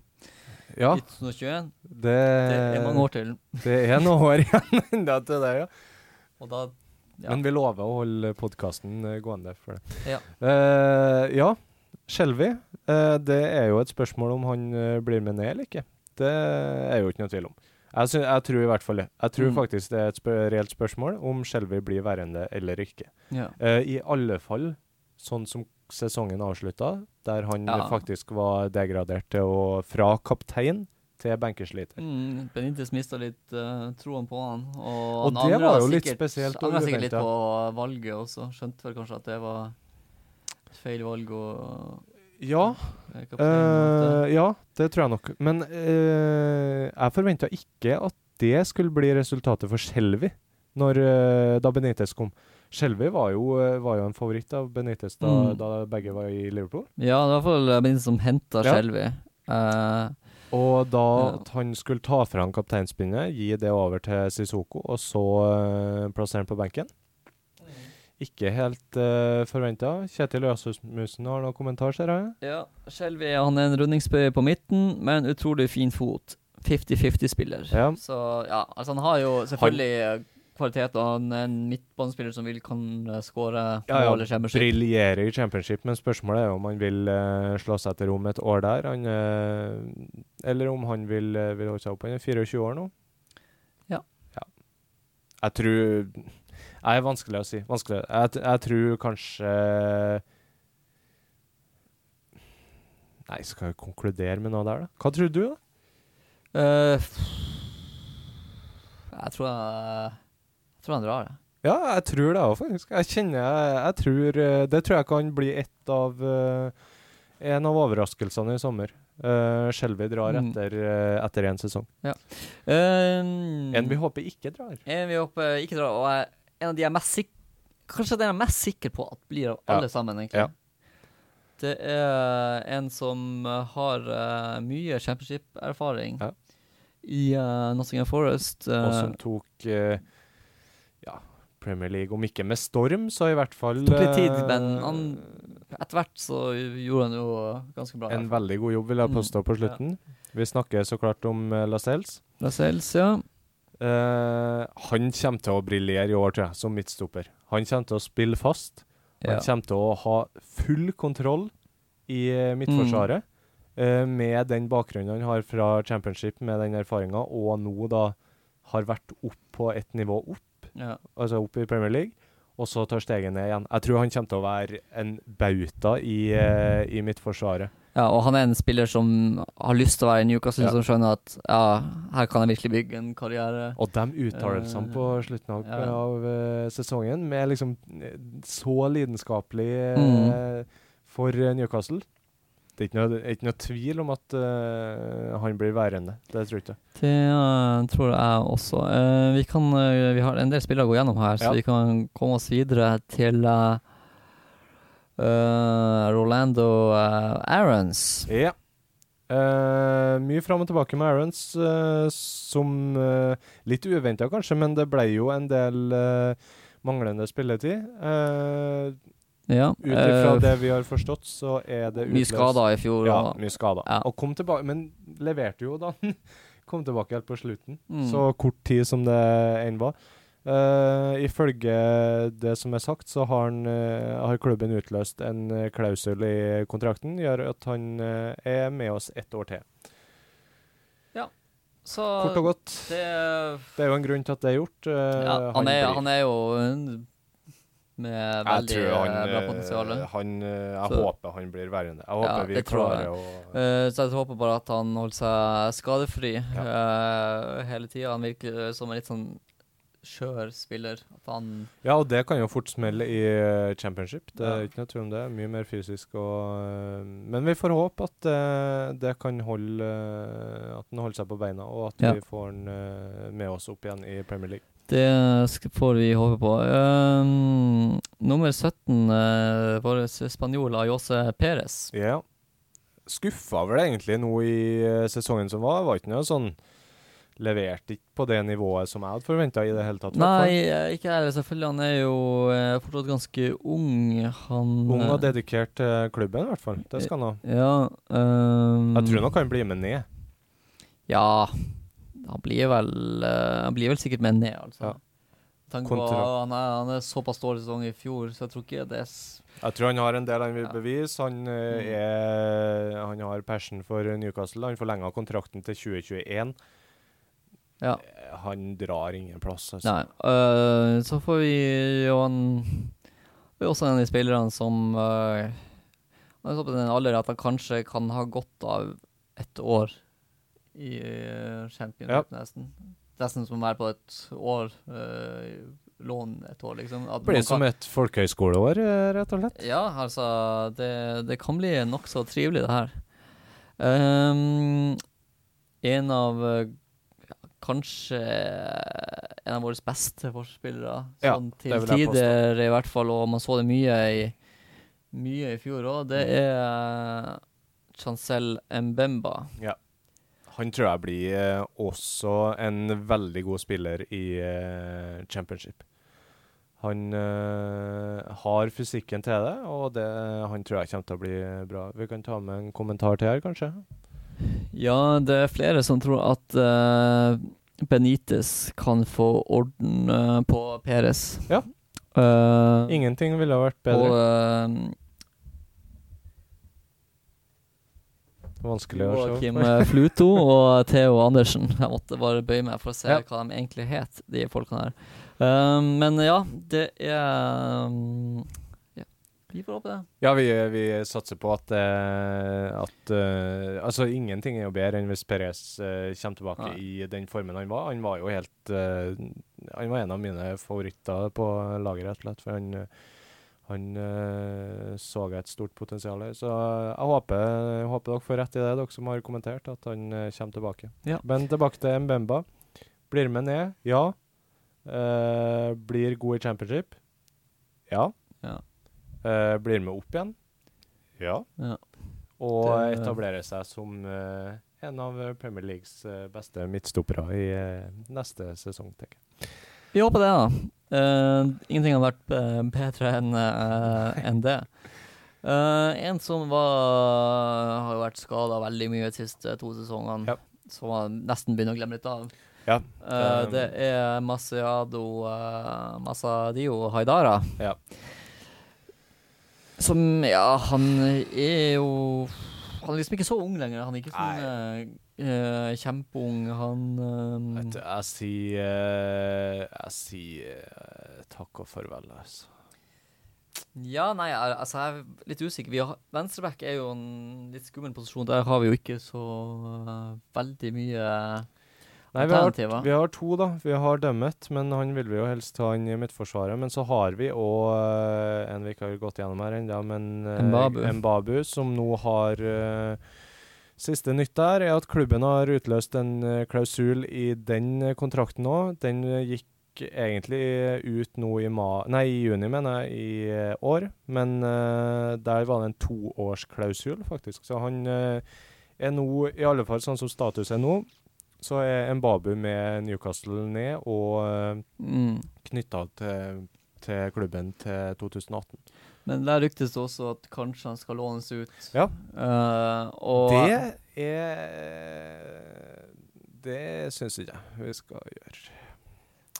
Ja, 2021. det, Det er mange år til. Det er noen år igjen enda til det, ja. Og da ja. Men vi lover å holde podkasten gående for det. Ja. Uh, ja, Skjelvi. uh, det er jo et spørsmål om han eh, blir med ned eller ikke. Det er jo ikke noe tvil om. Jeg, synes, jeg tror i hvert fall det. Jeg tror Mm. faktisk det er et spør reelt spørsmål om Skjelvi blir værende eller ikke. ja. Uh, I alle fall sånn som sesongen avslutta, der han Ja. faktisk var degradert til å fra kaptein til benkesliter. Mm, Benitez mista litt uh, troen på han. Og, Og han det var angret jo litt spesielt Han Angra sikkert litt på valget også. Skjønte vel kanskje at det var feil valg å Ja, Eh, ja, det tror jeg nok. Men uh, jeg forventa ikke at det skulle bli resultatet for Skjelvi eh, da Benitez kom. Skjelvi var, var jo en favoritt av Benitez da, Mm. da begge var i Liverpool. ja, det var i hvert fall Benitez som henta Ja. Skjelvi. Eh, Og da Ja. han skulle ta fra han kapteinspinnet, gi det over til Sissoko, og så uh, plassere han på benken. Ikke helt uh, forventa. Kjetil Øsmusmussen har noen kommentar, ser jeg. ja, Skjelvi han er en rundingsbøye på midten, men utrolig fin fot. 50-50-spiller. Ja. Så ja, altså han har jo selvfølgelig han kvalitet, og han er en midtbanespiller som vil kan uh, skåre Ja, ja, mål i championship. briljerer i championship, men spørsmålet er om han vil uh, slå seg til ro med et år der. Han, uh, eller om han vil, uh, vil holde seg opp. Han er 24 år nå. Ja. ja. Jeg tror Er vanskelig å si. Vanskelig. Jeg, jeg tror kanskje Nei, skal jeg konkludere med noe der, da? Hva tror du, da? Uh, jeg tror jeg, jeg tror han drar jeg. Ja, jeg tror det òg, faktisk. Jeg kjenner jeg, jeg tror eh, Det tror jeg kan bli et av uh, En av overraskelsene i sommer. Uh, Skjelvi drar Mm. etter, uh, etter en sesong. Um, En vi håper ikke drar. En vi håper ikke drar, og jeg, en av de jeg mest Kanskje den jeg er mest sikker på at blir av Ja. alle sammen, egentlig. Ja. Det er en som har uh, mye championship-erfaring Ja. i uh, Nottingham Forest. Uh, Og som tok ja, Premier League, om ikke med storm, så i hvert fall tok litt tid, men han etter hvert så gjorde han jo ganske bra. En veldig god jobb, vil jeg Mm, påstå, på ja. slutten. Vi snakker så klart om uh, Lascelles. Lascelles, ja. Eh, han kommer til å briljere i år, tror jeg, som midtstopper. Han kommer til å spille fast. Han ja. kommer til å ha full kontroll i Midtforsvaret. midtforsvaret. Uh, med den bakgrunnen han har fra championship, med den erfaringa, og nå da har vært opp på et nivå opp, ja. altså opp i Premier League, og så tar steget ned igjen. Jeg tror han kommer til å være en bauta i, uh, i midtforsvaret. Ja, og han er en spiller som har lyst til å være i Newcastle, Ja. som skjønner at ja, her kan jeg virkelig bygge en karriere. Og de uttalelsene Eh, på slutten av, ja. av eh, sesongen, med liksom eh, så lidenskapelig Mm. for Newcastle Det er ikke noe, ikke noe tvil om at han blir værende. Det tror jeg ikke. Det tror jeg også. Vi, kan, vi har en del spillere å gå gjennom her, så vi kan komme oss videre til eh, eh, Rolando uh, Aarons. Ja. Uh, mye fram og tilbake med Aarons, uh, som litt uventa kanskje, men det ble jo en del manglende spilletid. Ja. Ut ifra det vi har forstått, så er det mye skader i fjor. Ja, mye skader. Ja. Og kom tilbake, men leverte jo da. kom tilbake helt på slutten. Mm. Så kort tid som det enn var. Eh, ifølge det som er sagt, så har, han, uh, har klubben utløst en uh, klausul i kontrakten, gjør at han uh, er med oss ett år til. så Kort og godt. det Det er jo en grunn til at det er gjort. Ja, han, er, han er jo med veldig han, bra potensial. Han, jeg Så- håper han blir værende. Jeg håper Ja, vi klarer å Eh, så jeg håper bare at han holder seg skadefri eh, hele tida. Han virker som en litt sånn skjør spiller. Han Ja, og det kan jo fort smelle i eh, championship. Det er Ja. ikke noe tvil om det. Mye mer fysisk og eh, Men vi får håpe at uh, det kan holde At den holder seg på beina, og at Ja. vi får den uh, med oss opp igjen i Premier League. Det får vi håpe på. Um, nummer 17, uh, vår spanjol Ayose Perez. Ja. Skuffa vel egentlig nå i uh, sesongen som var. Var ikke noe sånn Leverte ikke på det nivået som jeg hadde forventa i det hele tatt. Nei, eh, ikke jeg. Selvfølgelig. Han er jo eh, fortsatt ganske ung. Han Ung og eh, dedikert til klubben, i hvert fall. Det skal han ha. Ja. Um, Jeg tror nok han blir med ned. Ja. Han blir vel Han blir vel sikkert med ned, altså. Ja. På, han, er, han er såpass dårlig sesong i fjor, så jeg tror ikke det Jeg tror han har en del han vil bevise. Han, Mm. er, han har passion for Newcastle. Han forlenga kontrakten til 2021. Ja. Han drar ingen plass. Altså. Nei. Uh, så får vi jo han vi også en av de spillerne som uh, Jeg håper den alder at han kanskje kan ha godt av et år i uh, championship, nesten. Nesten som å være på et år uh, lån et år, liksom. At Det blir man som et folkehøyskoleår, eh, rett og slett. Ja, altså Det, det kan bli nokså trivelig, det her. Um, en av ja, Kanskje en av våre beste forspillere Sånn ja, til tider, i hvert fall. Og man så det mye i Mye i fjor òg. Det Mm. er Chancel Mbemba. Han tror jeg blir eh, også en veldig god spiller i eh, championship. Han eh, har fysikken til det, og det, han tror jeg kommer til å bli bra. Vi kan ta med en kommentar til her, kanskje? Ja, det er flere som tror at uh, Benitez kan få orden uh, på Peres. Ja. Uh, Ingenting ville ha vært Og bedre. uh, Vanskelig å se. Joakim Fluto og Theo Andersen. Jeg måtte bare bøye meg for å se Ja. hva de egentlig het, de folkene her. Men ja, det er um, vi får håpe det. Ja, vi, vi satser på at, eh, at eh, Altså, ingenting er jo bedre enn hvis Perez eh, kommer tilbake Nei. i den formen han var. Han var jo helt Han var en av mine favoritter på laget, rett og slett. For han, han eh, så et stort potensial her. Så jeg håper, jeg håper dere får rett i det, dere som har kommentert, at han eh, kommer tilbake. Ja. Men tilbake til Mbemba. Blir med ned? Ja. Uh, blir god i championship? Ja. Ja. Eh, blir med opp igjen? Ja. Ja. Og Det- etablerer seg som uh, en av Premier Leagues eh, beste midtstoppere i eh, neste sesong, tenker jeg. Vi håper det, da. Uh, ingenting har vært eh, bedre enn eh, enn det. Eh, en som var, har jo vært skada veldig mye de siste to sesongene, Ja. som man nesten begynner å glemme litt av. Ja. Eh, um, det er Masiado uh, Masadio Haidara. Ja. Som Ja, han er jo Han er liksom ikke så ung lenger. Han er ikke sånn eh, kjempeung. Han um... Vet du, jeg sier uh, Jeg sier uh, takk og farvel, altså. Ja, nei, altså jeg er litt usikker. Vi har, Venstreback er jo en litt skummel posisjon. Der har vi jo ikke så uh, veldig mye Nei, vi har, vi har to, da. Vi har Dømmet, men han vil vi jo helst ha inn i midtforsvaret. Men så har vi òg en vi ikke har gått gjennom her ennå, men uh, Mbabu. Som nå har uh, Siste nytt der er at klubben har utløst en eh, klausul i den eh, kontrakten òg. Den eh, gikk egentlig ut nå i, ma nei, i juni, mener jeg, i eh, år. Men uh, der var det en toårsklausul, faktisk. Så han uh, er nå, i alle fall sånn som status er nå, så er Mbabu med Newcastle ned og uh, mm. knytta til, til klubben til 2018. Men der ryktes det også at kanskje han skal lånes ut. Ja. Uh, og Det er Det syns ikke jeg vi skal gjøre.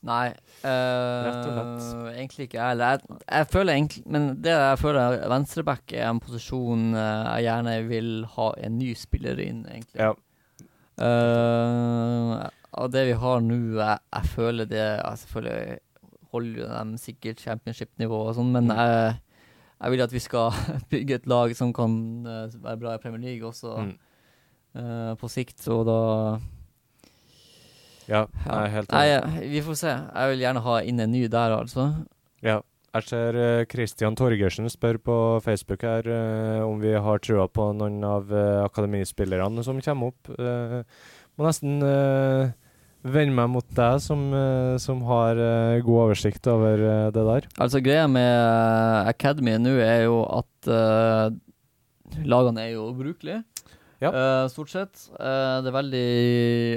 Nei. eh, Rett og slett. Egentlig ikke jeg heller. Jeg, jeg føler egentlig Men det jeg føler venstreback er en posisjon eh, jeg gjerne vil ha en ny spiller inn, egentlig. Ja. Eh, av det vi har nå, jeg, jeg føler det jeg Selvfølgelig holder jo de sikkert championship-nivå og sånn, men Mm. jeg, jeg vil at vi skal bygge et lag som kan eh, være bra i Premier League også Mm. uh, på sikt, og da Ja, jeg er helt enig. vi får se. Jeg vil gjerne ha inn en ny der, altså. Ja. Jeg ser Kristian Torgersen spør på Facebook her uh, om vi har trua på noen av uh, akademispillerne som kommer opp. Uh, må nesten uh, vende meg mot deg, som, eh, som har eh, god oversikt over eh, det der. Altså Greia med eh, Academy nå er jo at eh, lagene er jo ubrukelige. Ja. Eh, stort sett. Eh, det er veldig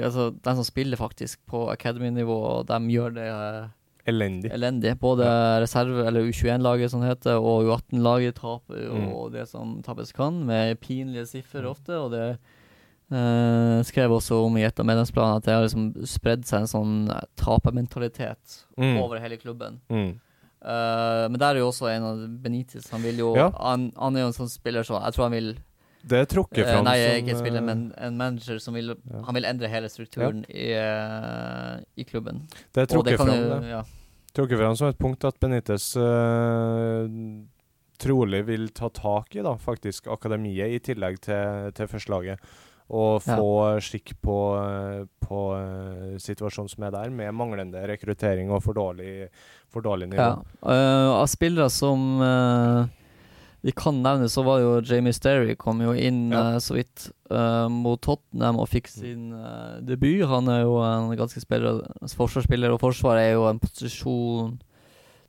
Altså, de som spiller faktisk på Academy-nivå, de gjør det eh, Elendig. elendig. Både reserve- eller U21-laget, som det heter, og U18-laget taper jo Mm. det som tapes kan, med pinlige siffer ofte. Og det eh, skrev også om i et av medlemsplanene at det har liksom spredd seg en sånn eh, tapermentalitet Mm. over hele klubben. Mm. Eh, men der er jo også en av Benitez. Han vil jo Ja. han, han er jo en sånn spiller som Jeg tror han vil Det er trukket eh, fram Nei, ikke en spiller, eh, men en manager som vil Ja. Han vil endre hele strukturen i, eh, i klubben. Det er trukket kan fram, det. ja. trukket fram som et punkt at Benitez uh, trolig vil ta tak i da, faktisk akademiet, i tillegg til, til førstelaget. Og Ja. få skikk på, på situasjonen som er der, med manglende rekruttering og for dårlig, for dårlig nivå. ja. Uh, av spillere som eh, vi kan nevne, så var jo Jamie Sterry kom jo inn Ja. uh, så vidt uh, mot Tottenham og fikk sin uh, debut. Han er jo en ganske spiller, forsvarsspiller, og forsvaret er jo en posisjon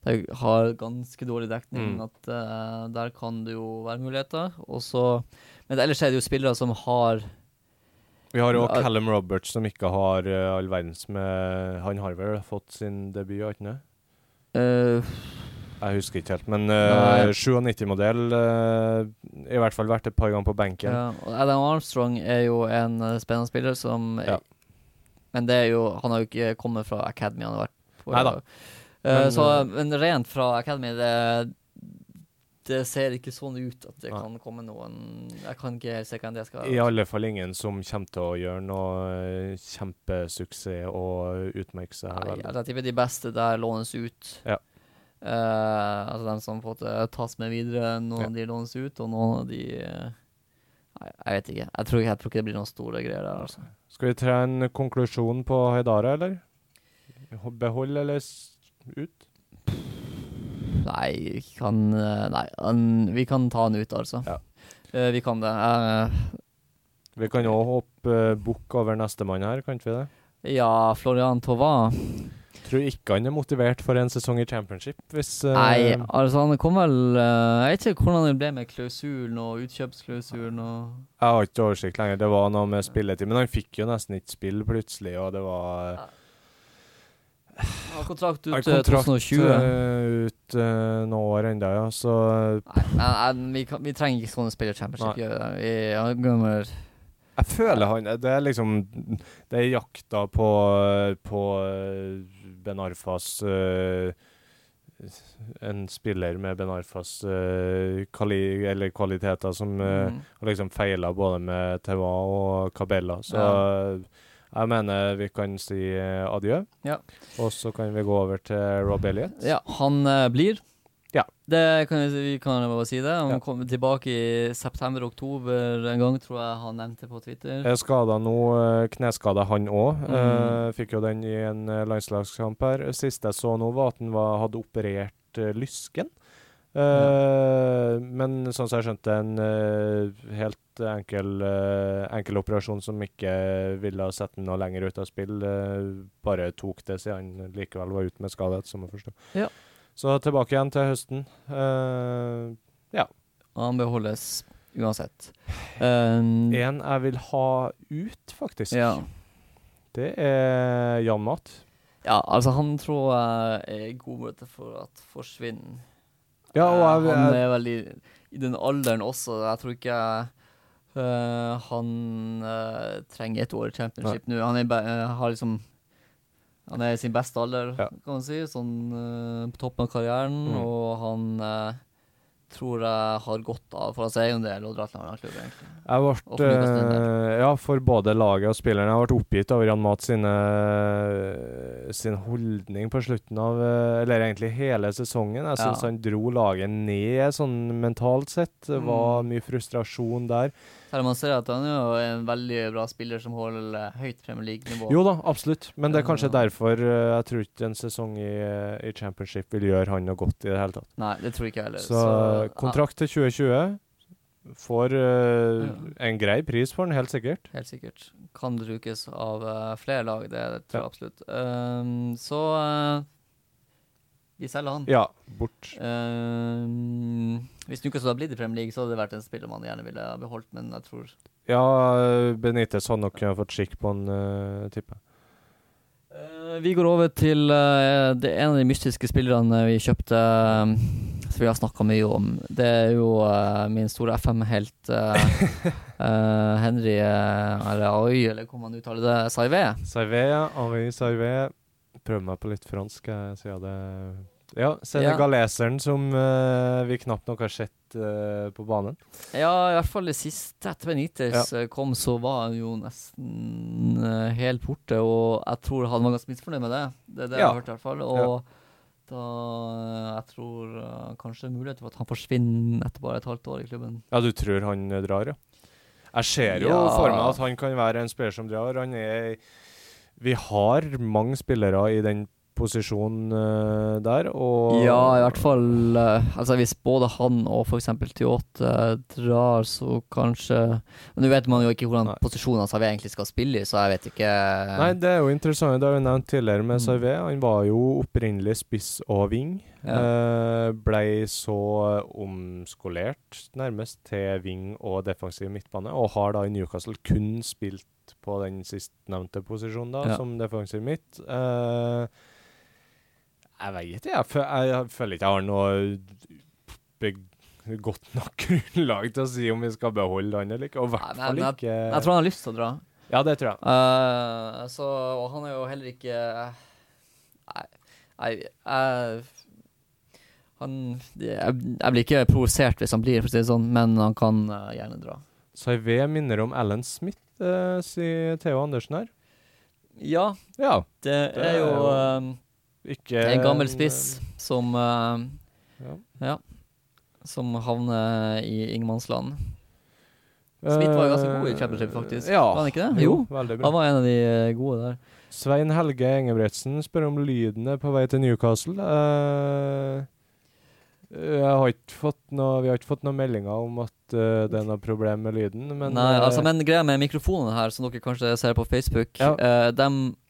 der har ganske dårlig dekning. Mm. At Der kan det jo være muligheter. Og så- men ellers er det jo spillere som har Vi har òg Callum Roberts, som ikke har all verdens med Han har vel fått sin debut, har ikke han det? Jeg husker ikke helt, men uh, 97-modell uh, I hvert fall vært et par ganger på benken. Ja, Adam Armstrong er jo en eh, spennende spiller som Ja. Men det er jo Han har jo ikke kommet fra Academy, han har vært på Neida. Eh, Men, så, eh, men rent fra Academy, det, det ser ikke sånn ut at det kan komme noen Jeg kan ikke helt se hvem det skal være. I alle fall ingen som kommer til å gjøre noe kjempesuksess og utmerke seg. Nei, jeg tipper de beste der lånes ut. Ja. Eh, altså dem som på en måte tas med videre. Noen Ja. de lånes ut, og noen av de eh, Nei, jeg vet ikke. Jeg tror, jeg tror ikke det blir noen store greier der, altså. Skal vi tre en konklusjon på Haidara, eller? Behold eller ut? Nei, kan eh, Nei, han, vi kan ta han ut, altså. Ja. Uh, vi kan det. Uh, Vi kan òg hoppe uh, bukk over nestemann her, kan vi det? ja, Florian Tova Tror ikke han er motivert for en sesong i championship, hvis uh, Nei, altså han kom vel uh, Jeg vet ikke hvordan det ble med klausulen og utkjøpsklausulen og Jeg har ikke oversikt lenger. Det var noe med spilletid. Men han fikk jo nesten ikke spill plutselig, og det var uh, Han har kontrakt ut kontrakt 2020. eh, ut uh, noen år ennå, ja. Så Nei, nei, nei vi, kan, vi trenger ikke sånne spillere i championship. Vi jeg føler han Det er liksom Det er jakta på, på Ben Arfas eh, En spiller med Ben Arfas eh, kvali, eller kvaliteter som eh, mm. liksom feila både med Tewa og Cabella. Så Ja. jeg mener vi kan si adjø. Ja. Og så kan vi gå over til Rob Elliot. Ja, han blir. Ja. Det kan vi, kan bare si det. Han Ja. kom tilbake i september-oktober en gang, tror jeg han nevnte på Twitter. Er skada nå, eh, kneskada han òg. Mm. fikk jo den i en eh, landslagskamp her. Siste jeg så nå, var at han var, hadde operert uh, lysken. Eh, Men sånn som jeg skjønte, en eh, helt enkel, eh, enkel operasjon som ikke ville ha sett han noe lenger ut av spill. eh, bare tok det siden han likevel var ute med skade, som jeg forstår. Ja. Så tilbake igjen til høsten. Ja. Han beholdes uansett. Um, en jeg vil ha ut, faktisk. ja. Det er Jan Mat. Ja, altså, han tror jeg er god mulighet for at forsvinner. Ja, og Eh, jeg, han er vel i, i den alderen også. Jeg tror ikke uh, han uh, trenger et år i championship nå. Han er, eh, har liksom Han er i sin beste alder, Ja. kan man si. Sånn uh, på toppen av karrieren. Mm. Og han uh, tror jeg har godt av for sin egen del å dra til en annen klubb, egentlig. jeg ble uh, Ja, for både laget og spilleren. Jeg ble oppgitt over Jan Mats sine, sin holdning på slutten av eh, Eller egentlig hele sesongen. Jeg syns Ja. han dro laget ned sånn mentalt sett. Det var Mm. mye frustrasjon der. Selv om man ser at han er jo en veldig bra spiller som holder høyt Premier League-nivå. Jo da, absolutt. Men det er kanskje derfor eh, jeg tror ikke en sesong i, i championship vil gjøre han noe godt i det hele tatt. Nei, det tror ikke jeg heller. Så, kontrakt til 2020. Får eh, en grei pris for den, helt sikkert. Helt sikkert. Kan brukes av uh, flere lag, det, det tror jeg Ja. absolutt. Ehm, så uh, vi selger han. Ja, bort. Ehm, hvis Newcastle hadde blitt i Premier League, så hadde det vært en spiller man gjerne ville ha beholdt, men jeg tror Ja, Benitez hadde nok fått skikk på han, uh, tipper jeg. Eh, Vi går over til uh, det en av de mystiske spillerne vi kjøpte, eh, som vi har snakka mye om. Det er jo uh, min store FM-helt Henry eller Aoi, eller hvordan man uttaler det, Saivé. Saivé, ja. Henri Saivé. Prøv meg på litt fransk, siden det. Ja, senegaleseren som uh, vi knapt nok har sett uh, på banen. Ja, i hvert fall det siste etter Benitez ja. kom, så var han jo nesten uh, helt borte. Og jeg tror han var ganske misfornøyd med det. Det er det jeg har hørt, i hvert fall. Og da eh, Jeg tror eh, kanskje det er mulighet for at han forsvinner etter bare et halvt år i klubben. Ja, du tror han eh, drar, ja? Jeg ser jo Ja. for meg at han kan være en spiller som drar. Han er Vi har mange spillere i den posisjonen uh, der, og Ja, i hvert fall uh, Altså Hvis både han og f.eks. Toyota drar, så kanskje Men nå vet man jo ikke hvordan posisjonen hans egentlig skal spille i, så jeg vet ikke Nei, det er jo interessant. Det har vi nevnt tidligere med Mm. Savé. Han var jo opprinnelig spiss og ving. Ja. Uh, blei så omskolert nærmest til ving og defensiv midtbane, og har da i Newcastle kun spilt på den sistnevnte posisjonen, da, Ja. som defensiv midt. Eh, jeg vet ikke, jeg, fø- jeg, jeg føler ikke jeg har noe godt nok grunnlag til å si om vi skal beholde han eller ikke. Og i hvert fall ikke Jeg tror han har lyst til å dra. Ja, det tror jeg. Uh, så, og han er jo heller ikke Nei, nei jeg, han, jeg, jeg blir ikke provosert hvis han blir, for å si det sånn, men han kan uh, gjerne dra. Saivé minner om Alan Smith, uh, sier Theo Andersen her. Ja, Ja, det, Det er jo er eh, ikke en gammel spiss som eh, Ja. Ja. Som havner i ingenmannsland. Smith var jo ganske god i championship, faktisk. Eh, Ja, Var han ikke det? Jo. bra. Han var en av de eh, gode der. Svein Helge Engebretsen spør om lyden er på vei til Newcastle. Uh, har noe, vi har ikke fått noen meldinger om at uh, det er noe problem med lyden, men Nei, eh, altså, men greia med mikrofonene her, som dere kanskje ser på Facebook Ja. Uh, dem, eh,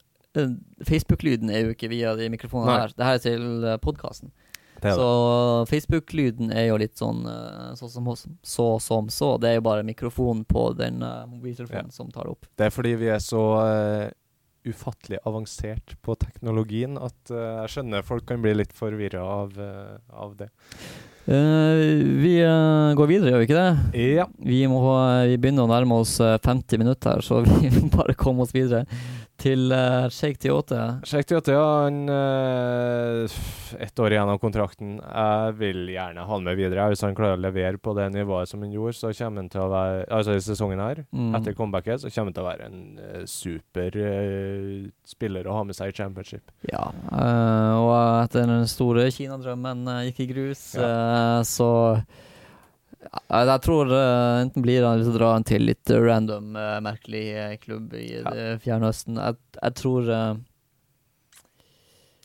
Facebook-lyden er jo ikke via de mikrofonene Nei. her. Det her er til uh, podkasten. Så. Facebook-lyden er jo litt sånn eh, så som så, som så. Det er jo bare mikrofonen på den eh, mobiltelefonen som tar det opp. det er fordi vi er så uh, ufattelig avansert på teknologien at uh, jeg skjønner folk kan bli litt forvirra av, eh, av det. Eh, vi eh, går videre, gjør vi ikke det? Ja. Vi, må, vi begynner å nærme oss eh, 50 minutter, så vi må bare komme oss videre til uh, Shake Tiote. Sjekk Tiote, ja, han uh, Ett år igjen av kontrakten. Jeg vil gjerne ha han med videre. Hvis han klarer å levere på det nivået som han gjorde, så kommer han til å være Altså i sesongen her, Mm. etter comebacket, så kommer han til å være en uh, super uh, spiller å ha med seg i championship. Ja, eh, og etter den store Kina-drømmen eh, gikk i grus, eh, så ja, jeg tror uh, enten blir han liksom drar han til litt random, uh, merkelig uh, klubb i Ja. Fjernøsten. Jeg, jeg tror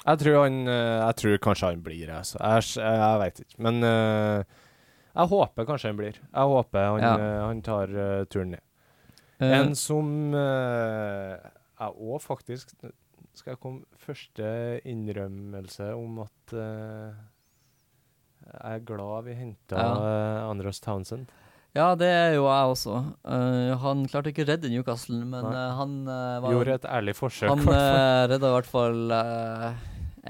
Jeg tror han Jeg tror kanskje han blir, altså. Jeg, jeg, jeg veit ikke. Men jeg håper kanskje han blir. Jeg håper han, Ja. han tar turen ned. En som jeg òg faktisk Skal jeg komme første innrømmelse om at jeg er glad vi henta Ja. Andros Townsend. Ja, det er jo jeg også. Uh, han klarte ikke å redde Newcastle, men eh, han uh, var Gjorde et ærlig forsøk. Han uh, redda i hvert fall eh,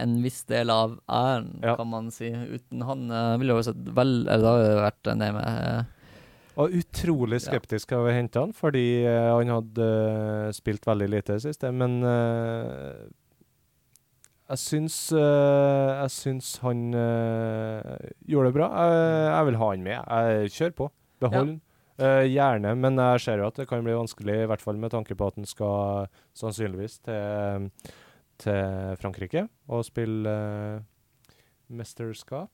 en viss del av æren, Ja. kan man si. Uten han uh, ville jo sett vel Eller det hadde vært nede med eh, Og utrolig skeptisk av å hente han, fordi eh, han hadde eh, spilt veldig lite i det siste. Men eh, jeg syns eh, Jeg syns han eh, gjorde det bra. Jeg, jeg vil ha han med. Jeg kjører på. Behold ja. Uh, gjerne, men jeg ser jo at det kan bli vanskelig, i hvert fall med tanke på at han skal sannsynligvis til, til Frankrike og spille uh, mesterskap.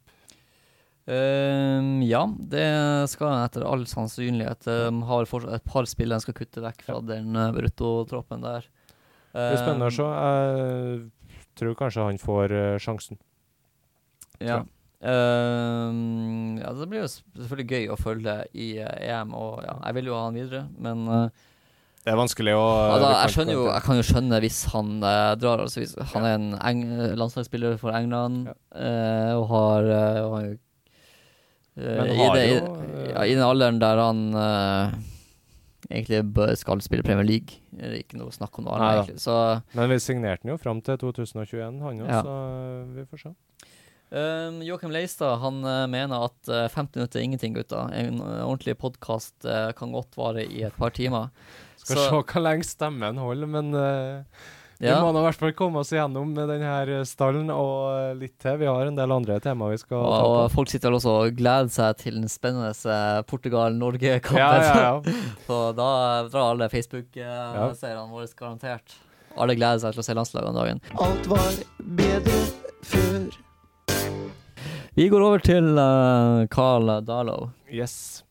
Um, ja, det skal han etter all sannsynlighet. De har fortsatt et par spillere han skal kutte vekk fra den uh, bruttotroppen der. Det er spennende å Ehm, se. Jeg tror kanskje han får eh, sjansen. Ja. Uh, ja, det blir jo selvfølgelig gøy å følge i eh, EM, og ja, jeg vil jo ha han videre, men uh, Det er vanskelig å ja, da, jeg, jo, jeg kan jo skjønne hvis han eh, drar. Altså hvis han er en eng landslagsspiller for England Ja. eh, og har, og har eh, Men i, det, jo, i, ja, I den alderen der han egentlig skal spille Premier League. Det Er ikke noe snakk om noe annet, egentlig. Så Men vi signerte den jo fram til 2021, han òg, Ja. så vi får se. Um, Joakim Leistad han eh, mener at uh, 50 minutter er ingenting, gutta. En uh, ordentlig podkast kan godt vare i et par timer. Skal Så- se hvor lenge stemmen holder, men eh, vi må nå i hvert fall komme oss igjennom med denne stallen og eh, litt til. Vi har en del andre temaer vi skal Og, ta på. og folk sitter vel også og gleder seg til den spennende eh, Portugal-Norge-kampen. Ja, ja, ja. Så da drar alle Facebook-seerne våre garantert. Alle gleder seg til å se landslaget om dagen. Alt var bedre før. Vi går over til uh, Carl Darlow. Yes.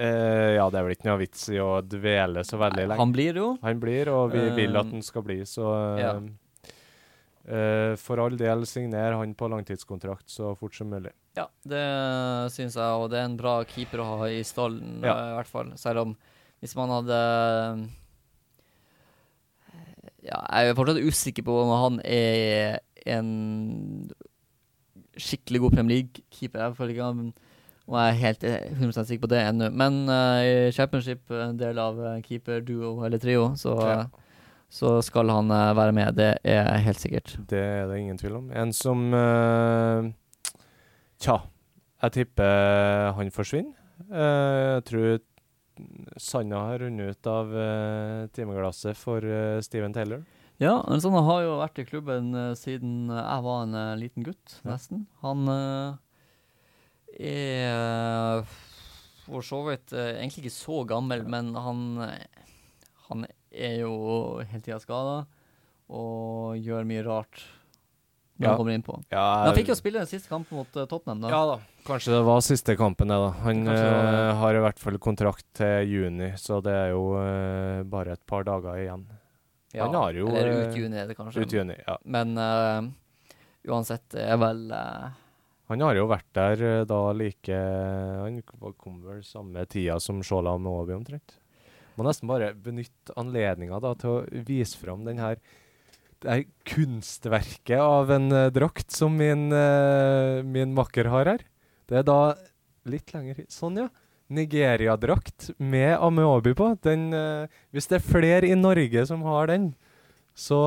Eh, ja, det er vel ikke noe vits i å dvele så veldig lenge. Han blir jo. Han blir, og vi vil at han skal bli, så eh, ja. uh, For all del, signer han på langtidskontrakt så fort som mulig. Ja, det syns jeg, og det er en bra keeper å ha i stallen, Ja. eh, i hvert fall. Selv om hvis man hadde Ja, jeg er fortsatt usikker på om han er en skikkelig god Premier League-keeper. Jeg føler ikke han om jeg er helt eh, 100 sikker på det ennå. Men uh, i championship, en del av Keeper, keeperduo eller trio, så, Ja. så skal han eh, være med. Det er helt sikkert. Det er det ingen tvil om. En som uh, Tja, jeg tipper han forsvinner. Uh, jeg tror sanda har rundet ut av uh, timeglasset for uh, Steven Taylor. Ja, sånn har jo vært i klubben uh, siden eh, jeg var en eh, liten gutt, nesten. Han eh, er eh, for så vidt eh, egentlig ikke så gammel, men han, han er jo hele tida skada og gjør mye rart når Ja. han kommer inn på. Ja, Men han fikk jo spille den siste kampen mot eh, Tottenham, da. Ja da. Kanskje det var siste kampen, det, da. Han det eh, har i hvert fall kontrakt til juni, så det er jo uh, bare et par dager igjen. Ja, han har jo, Eller ut juni, er det kanskje. Ut juni, ja. Men uh, uansett, det er vel eh, Han har jo vært der eh, da like Han kom vel samme tida som Shola Moabi omtrent. Må nesten bare benytte anledninga til å vise fram den her det her kunstverket av en uh, drakt som min, uh, min makker har her. Det er da litt lenger. Sånn, ja. Nigeria-drakt med Ameobi på. Den, uh, hvis det er flere i Norge som har den, så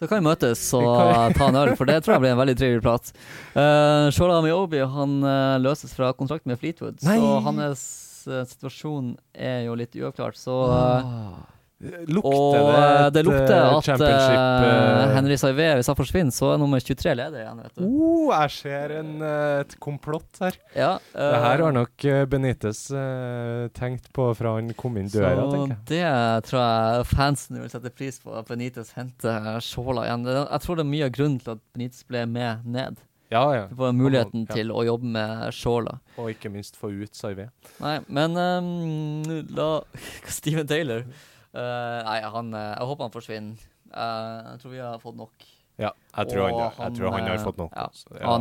Så kan vi møtes og ta en øl, for det tror jeg blir en veldig trivelig prat. Uh, Shola Miobi han uh, løses fra kontrakt med Fleetwood, Nei! så hans uh, situasjon er jo litt uavklart. Så Ah. Lukter Og det eh, det lukter eh, at eh, Henry Saivé, hvis han forsvinner, så er nummer 23 leder igjen, vet du. Oh, jeg ser en, et komplott her. Ja, det her har nok Benitez uh, tenkt på fra han kom inn døra, tenker jeg. det tror jeg fansen vil sette pris på, at Benitez henter Shola igjen. Jeg tror det er mye av grunnen til at Benitez ble med ned. Ja, ja. Du får muligheten ja. til å jobbe med Shola. Og ikke minst få ut Saivé. Nei, men um, la Steven Taylor Nei, han eh, Jeg håper han forsvinner. Eh, jeg tror vi har fått nok. Ja, jeg tror, han, jeg tror han har eh, fått nok. Ja. Ja,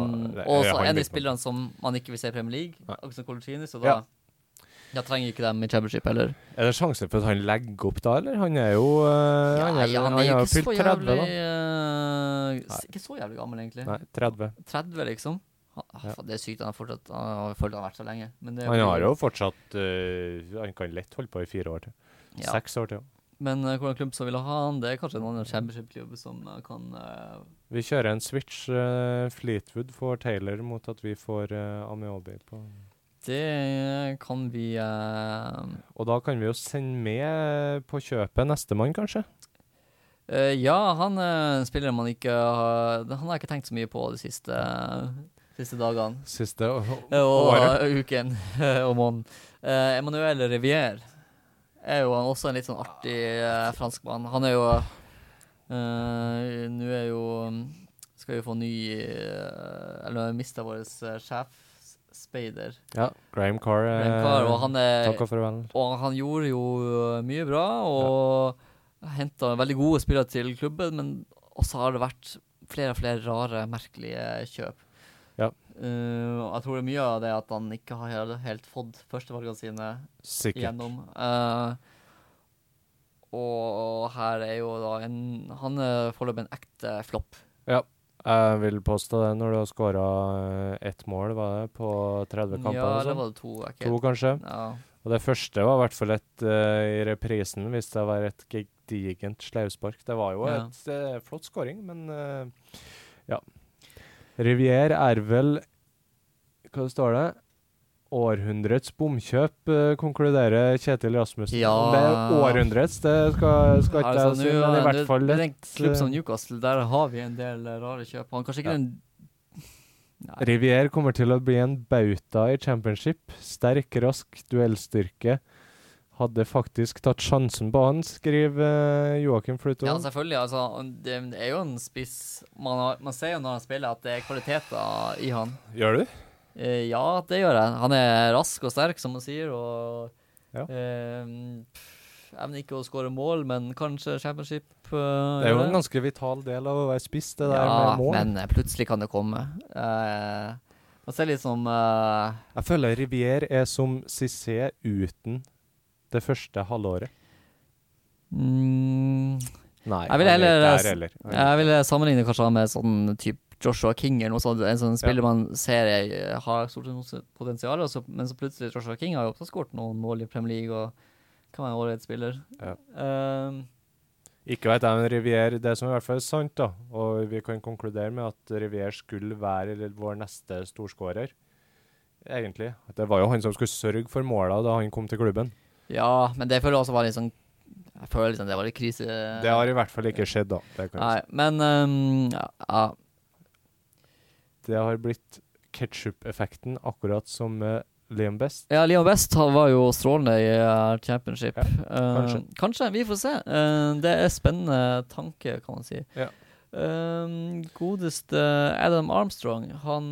og så en av de spillerne som man ikke vil se i Premier League, Nei. akkurat som Colaccini, så da, Ja. Jeg trenger ikke dem i championship heller. Er det sjanse for at han legger opp da, eller? Han er jo eh, han, er, ja, han er jo ikke så 30, jævlig da. eh, Ikke så jævlig gammel, egentlig. Nei, 30. 30, liksom. Ja. Det er sykt han har fortsatt Han har følt han har vært så lenge. Han har jo fortsatt uh, Han kan lett holde på i fire år til. Ja. Seks år til. Men uh, hvordan klubb som vil ha han, det er kanskje en annen championship-klubb som uh, kan uh, Vi kjører en switch. eh, Fleetwood får Taylor mot at vi får uh, Amiobi på Det kan vi eh, Og da kan vi jo sende med på kjøpet nestemann, kanskje? eh, Ja, han en spiller man ikke har Han har jeg ikke tenkt så mye på de siste, siste dagene. Siste å- Eh, Og året. uken og måneden. Uh, Emmanuel Rivière er jo også en litt sånn artig eh, franskmann. Han er jo eh, Nå er jo Skal vi få ny eh, Eller mista vår uh, sjef, Speider. Ja, Graham Carr. eh, Graham Carr, og han er Takk og farvel. Og han gjorde jo øh, mye bra, og henta veldig gode spillere til klubben, men også har det vært flere og flere rare, merkelige kjøp. Eh, jeg tror det er mye av det at han ikke har helt, fått førstevalgene sine Sikkert. gjennom. Uh, og her er jo da en Han er foreløpig en ekte flopp. Ja, Jeg vil påstå det når du har skåra ett mål, var det, på 30 kamper? Ja, eller det sånn? var det to. ikke To, kanskje. Ja. Og det første var i hvert fall et uh, i reprisen, hvis det var et gedigent slauspark. Det var jo Ja. et eh, flott skåring, men eh, ja. Rivier er vel Hva står det? Århundrets bomkjøp, uh, konkluderer Kjetil Rasmussen. Ja. Det er århundrets, det skal, skal ikke Altså, jeg si, men i eh, hvert fall det det, det En klubb som eh, Newcastle, der har vi en del eh, rare kjøp. Han kanskje ikke Ja. den Nei. Rivier kommer til å bli en bauta i championship. Sterk, rask, duellstyrke. Hadde faktisk tatt sjansen på han, skriver uh, Joakim Fluto. Ja, selvfølgelig. Altså, det, det er jo en spiss man, har, man ser jo når han spiller at det er kvaliteter i han. Gjør du? Eh, ja, det gjør jeg. Han er rask og sterk, som man sier, og Ja. eh, Evner ikke å skåre mål, men kanskje championship eh, Det er jo en ganske vital del av å være spiss, det der Ja, med mål. Ja, men eh, plutselig kan det komme. Eh, man ser litt som eh, Jeg føler Rivier er som Cissé uten det første halvåret. mm, Nei, Jeg vil er heller- heller. Jeg vil sammenligne kanskje med sånn type Joshua King eller noe sånt. En sånn spiller man ser eh, har stort potensial, så, men så plutselig Joshua King har jo også skåret noen mål i Premier League og kan være en ålreit spiller. Ja. Um, Ikke vet jeg, men Rivier, det som i hvert fall er sant, da, og vi kan konkludere med at Rivier skulle være vår neste storskårer, egentlig. Det var jo han som skulle sørge for måla da han kom til klubben. ja, men det føler jeg også var litt sånn Jeg føler liksom det var litt krise. Det har i hvert fall ikke skjedd, da. Nei, men um, ja. Det har blitt ketsjup-effekten, akkurat som med Liam Best. Ja, Leon Best han var jo strålende i uh, championship. Ja, kanskje. kanskje. kanskje. Vi får se. Uh, det er spennende tanke, kan man si. Ja. Godeste Adam Armstrong, han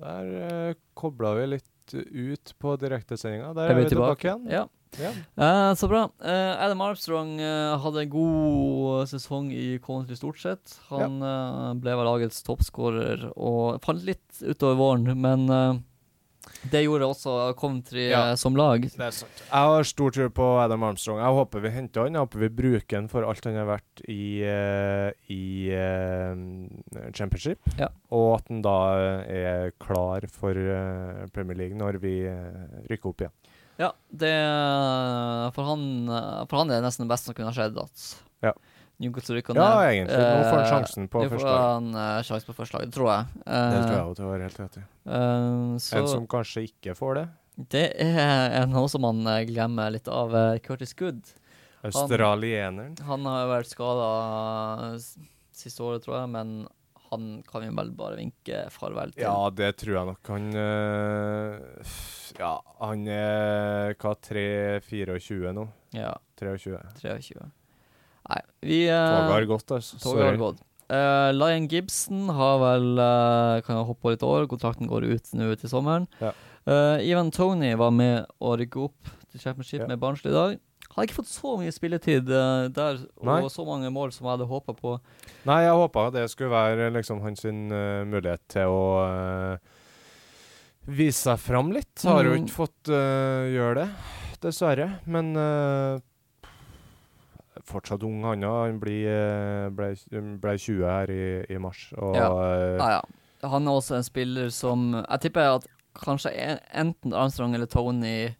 Der uh, kobla vi litt ut på direktesendinga. Der er er vi tilbake, tilbake igjen. Ja. Ja. Uh, så bra. Uh, Adam Armstrong uh, hadde en god sesong i Coventry stort sett. Han eh, ble vel lagets toppskårer og fant litt utover våren, men det gjorde også Coventry Ja. som lag. Det er sant. Jeg har stor tro på Adam Armstrong. Jeg håper vi henter han. Jeg håper vi bruker han for alt han har vært i, i championship. Ja. Og at han da er klar for Premier League når vi rykker opp igjen. Ja, det For han, for han er det nesten det beste som kunne ha skjedd. At Ja. Newcastle rykker Ja, egentlig. Nå får han Eh, sjansen på Nå får første lag. han uh, sjansen på første lag, det tror jeg. Eh, Det tror jeg også du har helt rett i. eh, så En som kanskje ikke får det. det er en også man eh, glemmer litt av. eh, Curtis Good. Australieneren. Han har jo vært skada siste året, tror jeg, men han kan vi vel bare vinke farvel til. Ja, det tror jeg nok. Han øh, Ja, han er hva, 3-24 nå? Ja, 23. 23. Nei, vi eh, Toget har gått, altså. Toget har gått. Uh, Lion Gibson har vel uh, Kan jo hoppe litt år. Kontrakten går ut nå til sommeren. Ja. Uh, Ivan Tony var med å rykke opp til championship Ja. med Barnsley i dag. Har ikke fått så mye spilletid uh, der, Nei. og så mange mål som jeg hadde håpa på. Nei, jeg håpa det skulle være liksom hans sin, øh, mulighet til å øh, vise seg fram litt. Har jo Mm. ikke fått gjøre det, dessverre. Men fortsatt ung, han òg. Han ble, ble 20 her i, i mars. Og Ja. Ah, ja. han er også en spiller som Jeg tipper at kanskje enten Armstrong eller Tony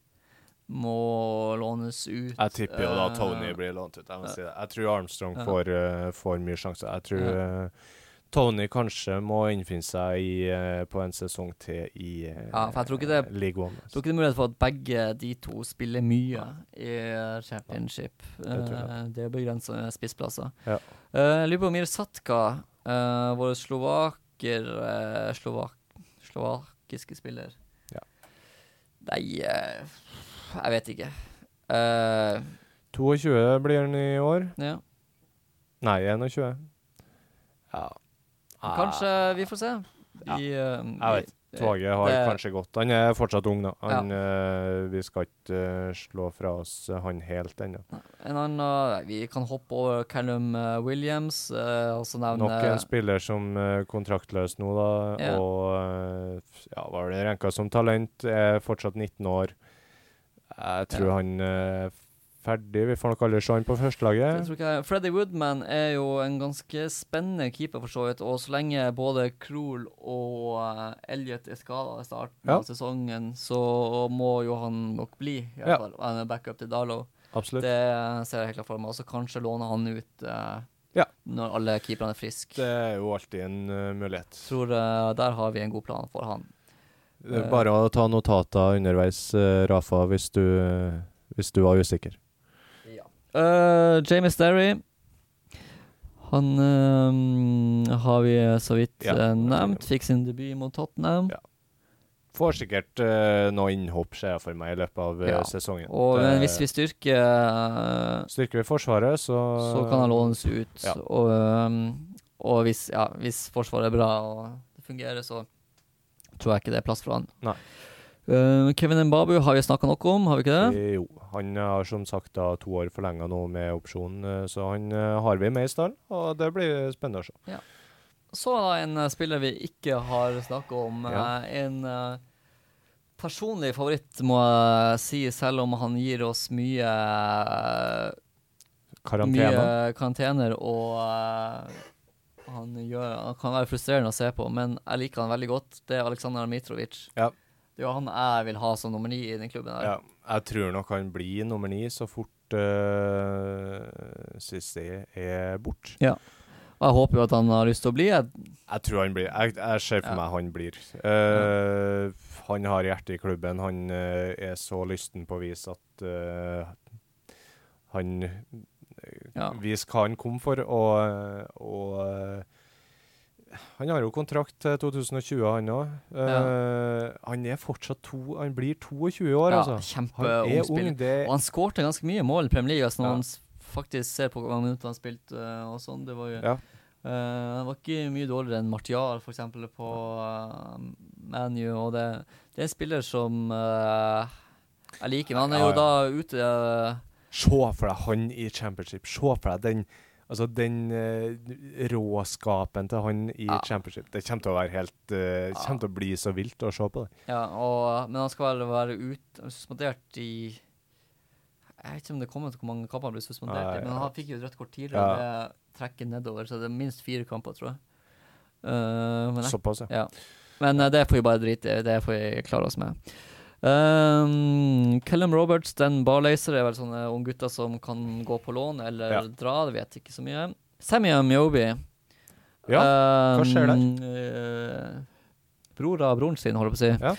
må lånes ut. Jeg tipper jo da Eh, Tony blir lånt ut. Jeg ja. si det. Jeg tror Armstrong Ja. får, eh, får mye sjanse. Jeg tror Ja. eh, Tony kanskje må innfinne seg i, på en sesong til i uh, Ja, for jeg tror ikke det- League One. Jeg tror ikke det er mulighet for at begge de to spiller mye i championship. Det jeg. Eh, det er begrensa spissplasser. Ja. Eh, Lubomir Satka, uh, vår slovaker uh, slovak, Slovakiske spiller. Ja. Nei, eh, jeg vet ikke. Uh, 22 blir han i år. ja. Nei, 21. Ja. Ah, Kanskje Vi får se. Ja. I, uh, Jeg vet. Toget har det- kanskje gått. Han er fortsatt ung, da. Han, eh, vi skal ikke eh, slå fra oss eh, han helt ennå. En annen Vi kan hoppe over Callum eh, Williams, eh, nevne Nok en spiller som uh, kontraktløs nå, da. Ja. Og uh, ja, var det renka som talent. Er fortsatt 19 år. Jeg tror Ja. han er ferdig. Vi får nok aldri se han på førstelaget. Freddy Woodman er jo en ganske spennende keeper, for så vidt. Og så lenge både Krohl og uh, Elliot er skada i starten Ja. av sesongen, så må jo han nok bli, i hvert fall. Han er backup til Dalo. Absolutt. Det ser jeg helt klart for meg. Og så kanskje låne han ut Uh, Ja. når alle keeperne er friske. Det er jo alltid en uh, mulighet. Tror uh, der har vi en god plan for han. Bare å ta notater underveis, eh, Rafa, hvis du, eh, hvis du var usikker. Uh, James Derry. Han uh, har vi så vidt Ja. uh, nevnt. Fikk sin debut mot Tottenham. Ja. Får sikkert uh, noe innhopp, ser jeg for meg, i løpet av eh, Ja. sesongen. Og Det- hvis vi styrker uh, Styrker vi Forsvaret, så Så kan han lånes ut. Ja. Og, um, og hvis, ja, hvis Forsvaret er bra og det fungerer, så tror jeg ikke det er plass for han. Nei. Uh, Kevin Mbabu har vi snakka noe om, har vi ikke det? Eh, Jo. Han har som sagt da to år forlenga nå med opsjon, eh, så han har vi med i stallen. Og det blir spennende å se. Så da en spiller vi ikke har snakka om. Ja. en personlig favoritt, må jeg si, selv om han gir oss mye Karantene. Mye karantener, og han, gjør, han kan være frustrerende å se på, men jeg liker han veldig godt. Det er Aleksandr Mitrovic. Ja. Det er jo han jeg vil ha som nummer ni i den klubben. her. Ja, jeg tror nok han blir nummer ni så fort uh, Cissé er borte. Og jeg håper jo at han har lyst til å bli. Jeg, Jeg tror han blir Jeg, jeg ser for Ja. meg han blir. Eh, Han har hjertet i klubben. Han uh, er så lysten på å vise at uh, han Ja. vise hva han kom for, og, og eh, Han har jo kontrakt til 2020, han òg. Han er fortsatt to Han blir 22 år, ja, altså. Han Kjempeung er spiller. Det, Og han skårte ganske mye mål i Premier League, altså når Ja. man faktisk ser på hvor minutter han spilte uh, og sånn. Det var jo ja. eh, Han var ikke mye dårligere enn Martial, for eksempel, på uh, ManU, og det, det er en spiller som uh, jeg liker, men han er jo ja. da ute eh, Se for deg han i championship. Se for deg den Altså den uh, råskapen til han i Ja. championship. Det kommer til å være helt eh, Ja. kommer til å bli så vilt å se på det. Ja, og, men han skal vel være ut, suspendert i Jeg vet ikke om det kommer til hvor mange kamper han blir suspendert i, men han fikk jo et rødt kort tidligere, Ja. det trekker nedover, så det er minst fire kamper, tror jeg. Uh, men, jeg, Såpass, ja. ja. men uh, det får vi bare drite i, det får vi klare oss med. Um, Callum Roberts, den barlaser, er vel sånne unggutter som kan gå på lån eller Ja. dra, det vet jeg ikke så mye. Sammy Myobi. Ja, hva skjer der? Uh, bror av broren sin, holder jeg på å si. Ja.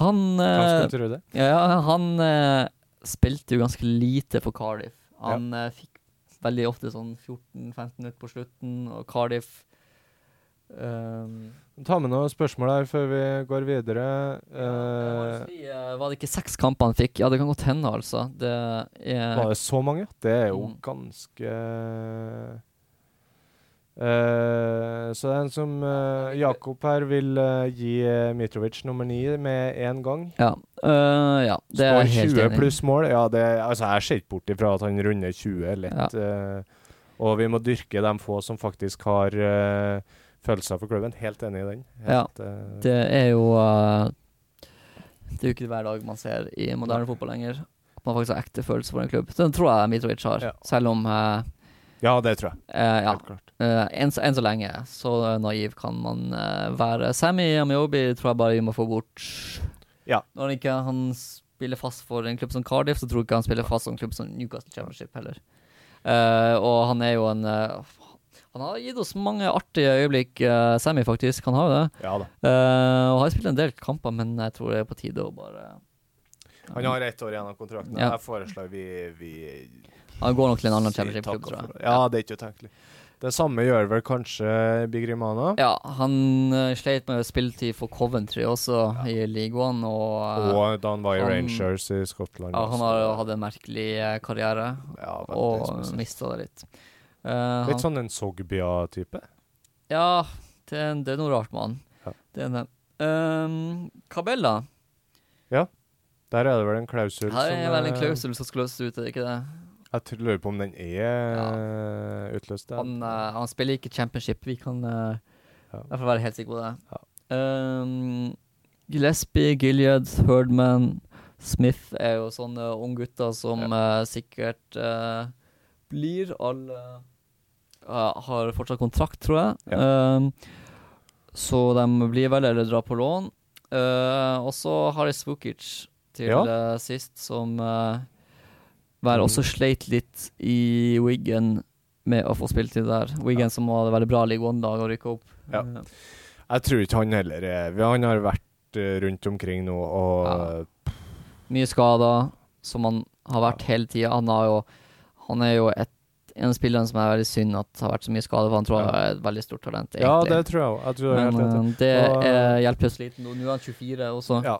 Han, det? ja, han uh, spilte jo ganske lite for Cardiff. Han eh, fikk veldig ofte sånn 14-15 minutter på slutten, og Cardiff um, Ta med noen spørsmål her før vi går videre. jeg må Eh, si, Var det ikke seks kamper han fikk? Ja, det kan godt hende, altså. Det er var det så mange? Det er jo Mm. ganske uh, så det er en som uh, Jakob her vil uh, gi Mitrovic nummer ni med én gang. Ja. ja, det er helt 20 enig 20 pluss mål. Ja, det, altså, jeg ser ikke bort ifra at han runder 20 lett. eh, og vi må dyrke de få som faktisk har eh, følelser for klubben. Helt enig i den. Helt, ja. Det er jo øh, Det er jo ikke hver dag man ser i moderne fotball lenger. At man faktisk har ekte følelser for en klubb. Den tror jeg Mitrovic har, Ja. selv om øh, Ja, det tror jeg. Eh, ja. Helt klart. Eh, enn, så, enn så lenge. Så naiv kan man eh, være. Sammy Amiobi tror jeg bare vi må få bort. Ja. Når han ikke han spiller fast for en klubb som Cardiff, så tror jeg ikke han spiller fast for en klubb som Newcastle Championship heller. Eh, og han er jo en eh, Han har gitt oss mange artige øyeblikk, uh, Sammy, faktisk. Han har jo det. Ja da. Uh, og har spilt en del kamper, men jeg tror det er på tide å bare Han har ett år igjen av kontrakten. Ja. Jeg foreslår vi, vi Han går nok til en annen championship-klubb, tror jeg. Ja, det er ikke utenkelig. Det samme gjør vel kanskje Bigrimana. Ja, han uh, sleit med spilletid for Coventry også i ligaen, og, uh, Og i Rangers i Skottland. ja, han har hatt en merkelig karriere, ja, og mista det litt. Eh, Litt han, sånn en Sogbia-type. ja, det, det er noe rart med han. Ja. Det er det. Um, Cabella. Der er det vel en klausul Her er vel en eh, klausul som skal løses ut, er det ikke det? Jeg tror- lurer på om den er ja. utløst. Han, uh, han spiller ikke championship, vi kan uh, Ja. fall være helt sikre på det. Um, Gillespie, Gilead, Herdman, Smith er jo sånne unggutter som eh, sikkert uh, blir alle ja, Har fortsatt kontrakt, tror jeg. Um, så de blir vel eller drar på lån. Uh, og så Haris Vukic til Ja. eh, sist, som uh, vel også sleit litt i Wiggen med å få spilletid der. Wiggen som hadde veldig bra League one-dag og rykka opp. Ja. Eh, Jeg tror ikke han heller er Han har vært eh, rundt omkring nå og Ja. mye skader, som han har vært hele tida. Han, han er jo et, en av spillerne som er veldig synd at har vært så mye skade, for han tror jeg er et veldig stort talent, Ja, det tror jeg òg. Men eh, det Og- er hjelpeløst liten. Nå Nå er han 24 også. Ja.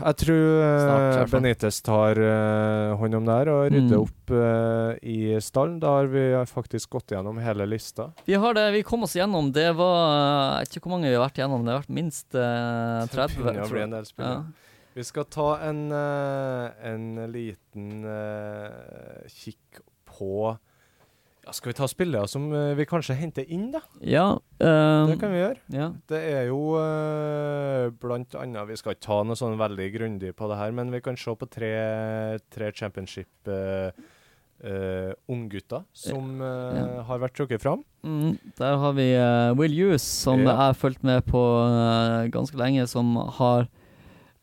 Jeg tror eh, Snart. Benitez tar uh, hånd om det her og rydder Mm. opp eh, i stallen. Da har vi faktisk gått gjennom hele lista. Vi har det, vi kom oss gjennom. Det var Jeg vet ikke hvor mange vi har vært gjennom. Det har vært minst eh, 30. Det begynner å bli en del spillere. Ja. Vi skal ta en, eh, en liten eh, kikk på ja, Skal vi ta spillere som eh, vi kanskje henter inn, da? ja ehm, Det kan vi gjøre. ja. Det er jo uh, blant annet Vi skal ikke ta noe sånn veldig grundig på det her, men vi kan se på tre, tre championship uh, unggutter som Ja. har vært trukket fram. Mm, der har vi Will Hughes, som jeg har fulgt med på ganske lenge, som har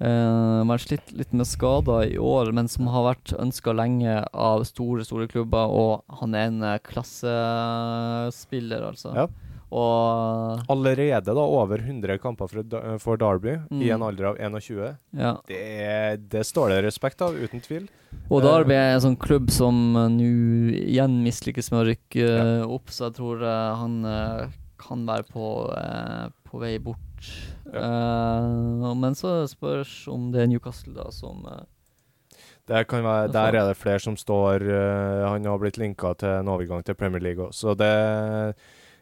uh, har slitt litt med skader i år, men som har vært ønska lenge av store, store klubber, og han er en uh, klassespiller, altså. Ja. Og Allerede da over 100 kamper for, Da- for Derby i en Mm. alder av 21. ja. Det, det står det respekt av, uten tvil. Og Eh, Derby er en sånn klubb som nå igjen mislykkes med å rykke uh, opp, så jeg tror han kan være på, på vei bort. Uh, men så spørs om det er Newcastle da som uh, Det kan være, der er det flere som står eh, Han har blitt linka til en overgang til Premier League òg, så det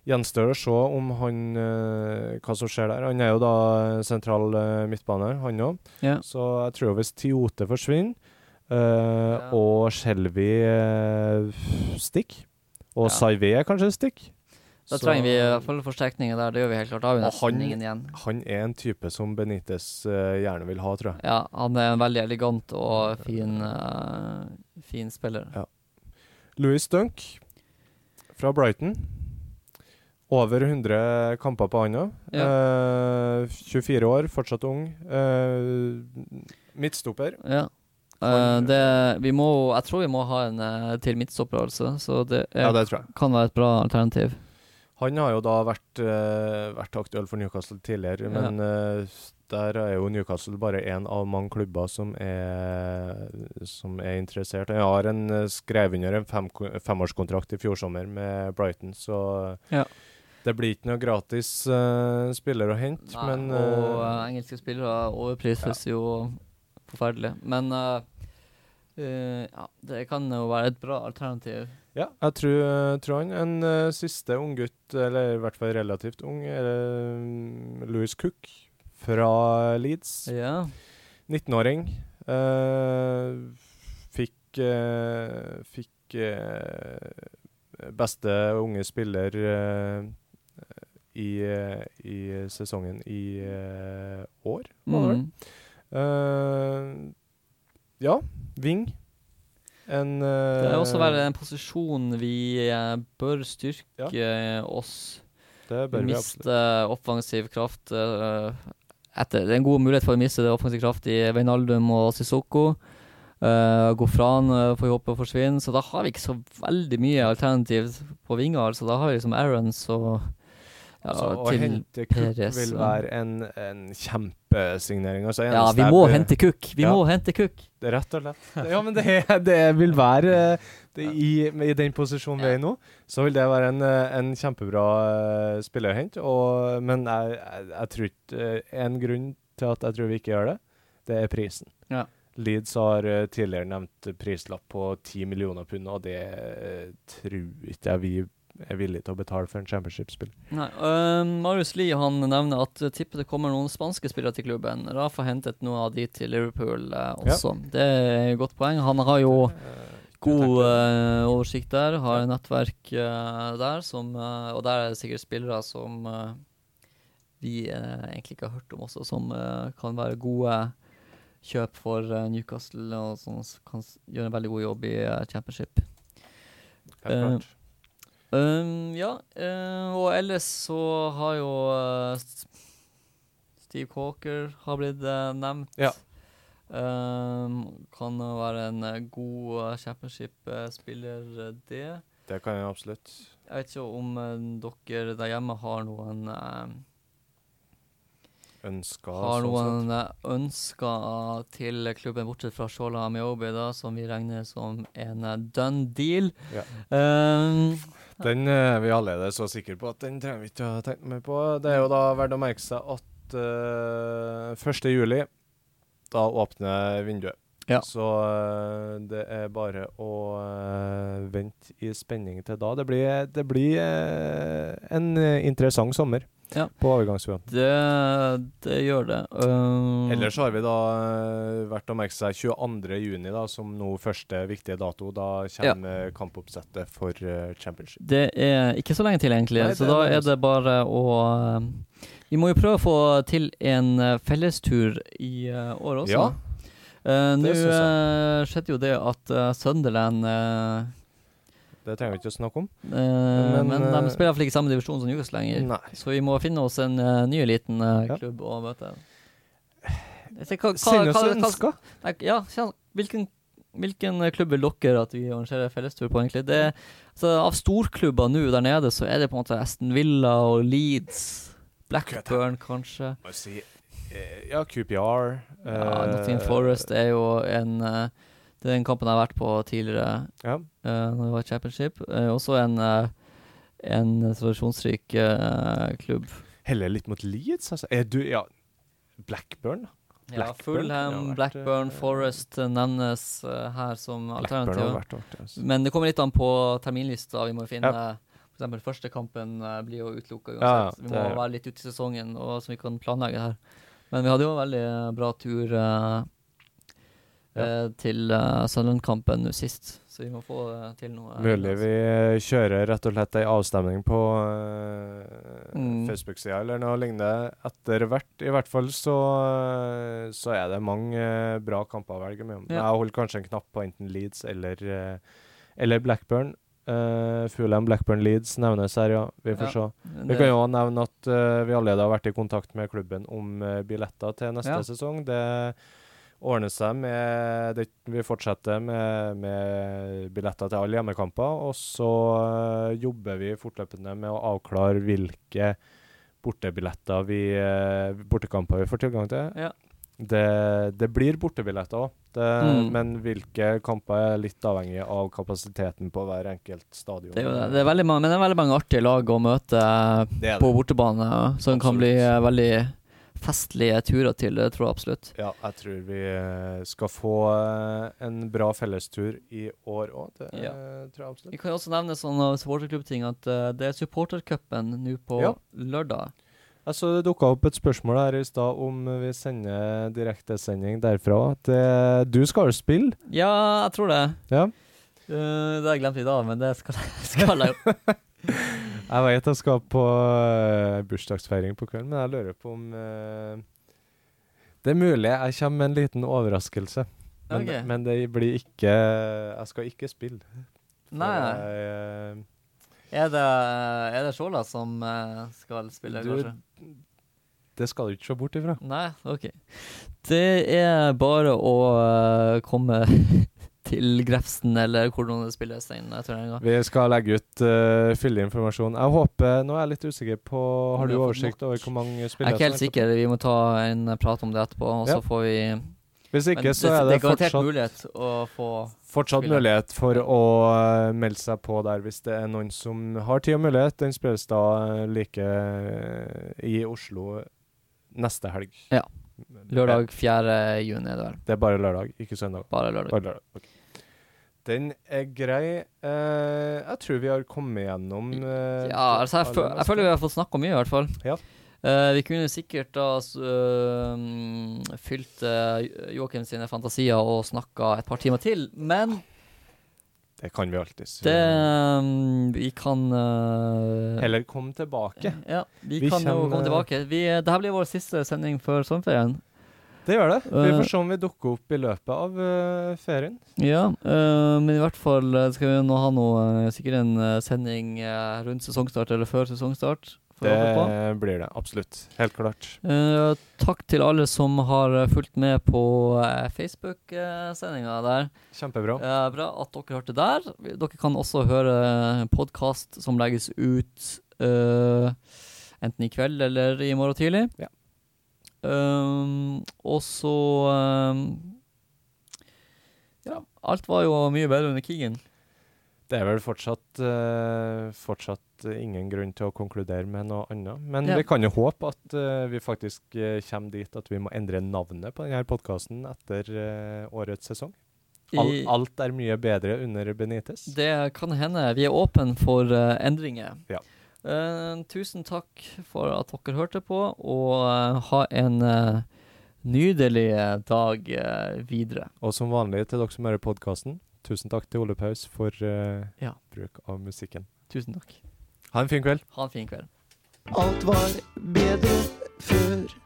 gjenstår å se om han eh, hva som skjer der. Han er jo da sentral midtbane, han òg. Ja. Så jeg tror hvis Tiote forsvinner, eh, Ja. og Shelby uh, stikker, og Ja. Saivé kanskje stikker Da så- trenger vi i hvert fall forsterkninger der. Det gjør vi helt klart. Da har vi nesten han- ingen igjen. Han er en type som Benitez uh, gjerne vil ha, tror jeg. Ja, han er en veldig elegant og fin, uh, fin spiller. Ja. Louis Dunk fra Brighton. Over 100 kamper på han òg. Ja. 24 år, fortsatt ung. Eh, midtstopper. Ja. Uh, det, vi må, jeg tror vi må ha en uh, til midtstopper, altså. Så det, er, Ja, det kan være et bra alternativ. Han har jo da vært, uh, vært aktuell for Newcastle tidligere, Ja. men uh, der er jo Newcastle bare én av mange klubber som er, som er interessert. Han har en, eh, skrev under en fem, femårskontrakt i fjor sommer med Brighton, så Ja. det blir ikke noe gratis uh, spiller å hente, Nei, men og engelske spillere overprises jo forferdelig. Men ja, det kan jo være et bra alternativ. Ja, jeg tror, tror han. En uh, siste unggutt, eller i hvert fall relativt ung, er uh, Louis Cook fra Leeds. Ja. 19-åring. Uh, fikk uh, fikk eh, beste unge spiller eh, i, eh, i sesongen i eh, år, var det vel. Mm. Eh, ja, Ving. En Det er også være en posisjon vi uh, bør styrke ja. oss. Det bør Vi vi absolutt. offensiv kraft eh, etter. Det er en god mulighet for å miste det offensiv kraft i Veinaldum og Sissoko. Uh, Gofran uh, får håpe forsvinner. forsvinne, så da har vi ikke så veldig mye alternativ på vinger. Så da har vi liksom Aarons og ja, Altså, å hente Perez, vil være en, en kjempesignering. Altså, Ja, vi må be- hente Cook! Vi Ja. må hente Cook! Rett og slett. Ja, men det, det vil være eh, det, i, I den posisjonen vi er i nå, så vil det være en, eh, en kjempebra eh, spiller å hente. og- Men jeg, jeg, jeg tror ikke eh, En grunn til at jeg tror vi ikke gjør det, det er prisen. Ja. Leeds har eh, tidligere nevnt prislapp på 10 millioner pund, og det eh, tror ikke jeg vi er villig til å betale for en championship-spill. Nei, øh, Marius Lie han nevner at uh, tipper det kommer noen spanske spillere til klubben. Rafa hentet noe av de til Liverpool uh, også. Det er et godt poeng. Han har jo Eh, god eh, oversikt der, har et nettverk der, som, og der er det sikkert spillere som vi egentlig ikke har hørt om også, som kan være gode kjøp for Newcastle, og som kan gjøre en veldig god jobb i championship. Helt klart. Um, ja, uh, og ellers så har jo uh, Steve Cawker har blitt uh, nevnt. Ja. Um, kan være en god championship-spiller, det. Det kan jeg absolutt. Jeg vet ikke om dere der hjemme har noen ønsker Har sånn noen eh, ønsker til klubben, bortsett fra Shola Amiobi, da, som vi regner som en done deal. Ja. Um, Den er vi allerede så sikre på at den trenger vi ikke å tenke mer på. Det er jo da verdt å merke seg at uh, 1. juli, da åpner vinduet. Ja. Så uh, det er bare å uh, vente i spenning til da. Det blir, det blir uh, en eh, interessant sommer Ja. på overgangsfronten. det, det gjør det. Uh, Ellers har vi da vært å merke seg 22. juni da, som nå første viktige dato. Da kommer kampoppsettet for eh, championship. Det er ikke så lenge til, egentlig. Nei, så da er det bare å Vi må jo prøve å få til en fellestur i uh, år også. Ja, Uh, Nå uh, skjedde jo det at uh, Sunderland uh, det trenger vi ikke å snakke om. uh, Men, Men, uh, de spiller iallfall ikke samme divisjon som Newcastle lenger. Nei. Så vi må finne oss en uh, ny liten uh, Ja. klubb å møte. Send oss ønsker. Ja, hvilken, hvilken eh, klubb vil dere at vi arrangerer fellestur på, egentlig? Det, altså, av storklubber nå der nede, så er det på en måte Aston Villa og Leeds. Blackburn, kanskje. Eh, ja, QPR. Ja, Nothing Nottingham Forest er jo en eh, Det er den kampen jeg har vært på tidligere, Ja. uh, når det var championship. Uh, også en, uh, en tradisjonsrik uh, klubb. Heller litt mot Leeds, altså. Er du Ja, Blackburn? Blackburn. Ja, Fullham, Fulham, vært, Blackburn, Forest nevnes her som alternativ. Altså. Men det kommer litt an på terminlista. Vi må finne Ja. Eksempel første kampen blir jo utelukka Ja, vi må det ja. være litt ute i sesongen, og så vi kan planlegge her. Men vi hadde jo en veldig bra tur eh, eh, til uh, Sunderland-kampen nå sist, så vi må få uh, til noe. Mulig vi eh, kjører rett og slett ei avstemning på uh, Mm. Facebook-sida eller noe lignende etter hvert. I hvert fall så, eh, så er det mange eh, bra kamper å velge mellom. Ja. Jeg holder kanskje en knapp på enten Leeds eller, eh, eller Blackburn. Uh, Fulham, Blackburn, Leeds nevnes her, ja. Vi får Ja. se. Vi kan jo nevne at uh, vi allerede har vært i kontakt med klubben om uh, billetter til neste Ja. sesong. Det ordner seg med det, Vi fortsetter med, med billetter til alle hjemmekamper. Og så eh, jobber vi fortløpende med å avklare hvilke bortebilletter vi, eh, bortekamper vi får tilgang til. Ja. Det, det blir bortebilletter òg, Mm. men hvilke kamper er litt avhengig av kapasiteten på hver enkelt stadion. Det er det. Det er veldig mange, men det er veldig mange artige lag å møte på det. bortebane, som kan bli eh, veldig festlige turer til, det tror jeg absolutt. Ja, jeg tror vi eh, skal få eh, en bra fellestur i år òg. Det Ja. eh, tror jeg absolutt. Vi kan også nevne sånne supporterklubbting at det er supportercupen nå på Ja. lørdag. Altså, det dukka opp et spørsmål her i stad om vi sender direktesending derfra. Det, du skal jo spille? Ja, jeg tror det. Ja. Uh, det har jeg glemt i dag, men det skal, skal jeg jo. Jeg vet jeg skal på eh, bursdagsfeiring på kvelden, men jeg lurer på om uh, Det er mulig jeg kommer med en liten overraskelse. Men, okay. men det blir ikke Jeg skal ikke spille. Nei, jeg, uh, er det, er det Sjåla som skal spille, Du- kanskje? det skal du ikke se bort ifra. Nei, OK. Det er bare å komme til Grefsen, eller hvordan det spilles den turneringa. Vi skal legge ut uh, fyldig informasjon. Jeg håper Nå er jeg litt usikker på Har du oversikt over hvor mange Jeg er ikke helt er sikker. Vi må ta en prat om det etterpå, og så får vi Hvis Men ikke, så er det det er fortsatt, mulighet å få fortsatt spille. mulighet for å eh, melde seg på der hvis det er noen som har tid og mulighet. Den spilles da eh, like eh, i Oslo neste helg. Ja. lørdag 4. juni. Er det vel. Det er bare lørdag, ikke søndag. Bare lørdag. Bare lørdag. ok. Den er grei. Uh, jeg tror vi har kommet gjennom uh, Ja, altså jeg, føl jeg føler vi har fått snakka mye, i hvert fall. Ja. Uh, vi kunne sikkert da fylt Joakim sine fantasier og snakka et par timer til, men Det kan vi alltids. det um, Vi kan Heller komme tilbake. Ja, vi, Vi kan jo komme tilbake. Vi, det blir vår siste sending før sommerferien. Det gjør det. Vi Eh, får se om vi dukker opp i løpet av uh, ferien. Ja, uh, men i hvert fall skal vi nå ha noe, sikkert en sending rundt sesongstart eller før sesongstart. Det blir det. Absolutt. Helt klart. Eh, takk til alle som har eh, fulgt med på Facebook-sendinga der. Kjempebra. Eh, bra at dere hørte der. Dere kan også høre podkast som legges ut eh, enten i kveld eller i morgen tidlig. Ja. Um, og så um, Ja, alt var jo mye bedre under krigen. Det er vel fortsatt, uh, fortsatt ingen grunn til å konkludere med noe annet. Men Ja. vi kan jo håpe at uh, vi faktisk uh, kommer dit at vi må endre navnet på denne podkasten etter årets sesong. Al I- alt er mye bedre under Benitez. Det kan hende. Vi er åpne for endringer. Ja. Eh, tusen takk for at dere hørte på, og uh, ha en uh, nydelig dag videre. Og som vanlig til dere som hører podkasten, tusen takk til Ole Paus for Ja. bruk av musikken. Tusen takk. Ha en fin kveld. Ha en fin kveld. Alt var bedre før.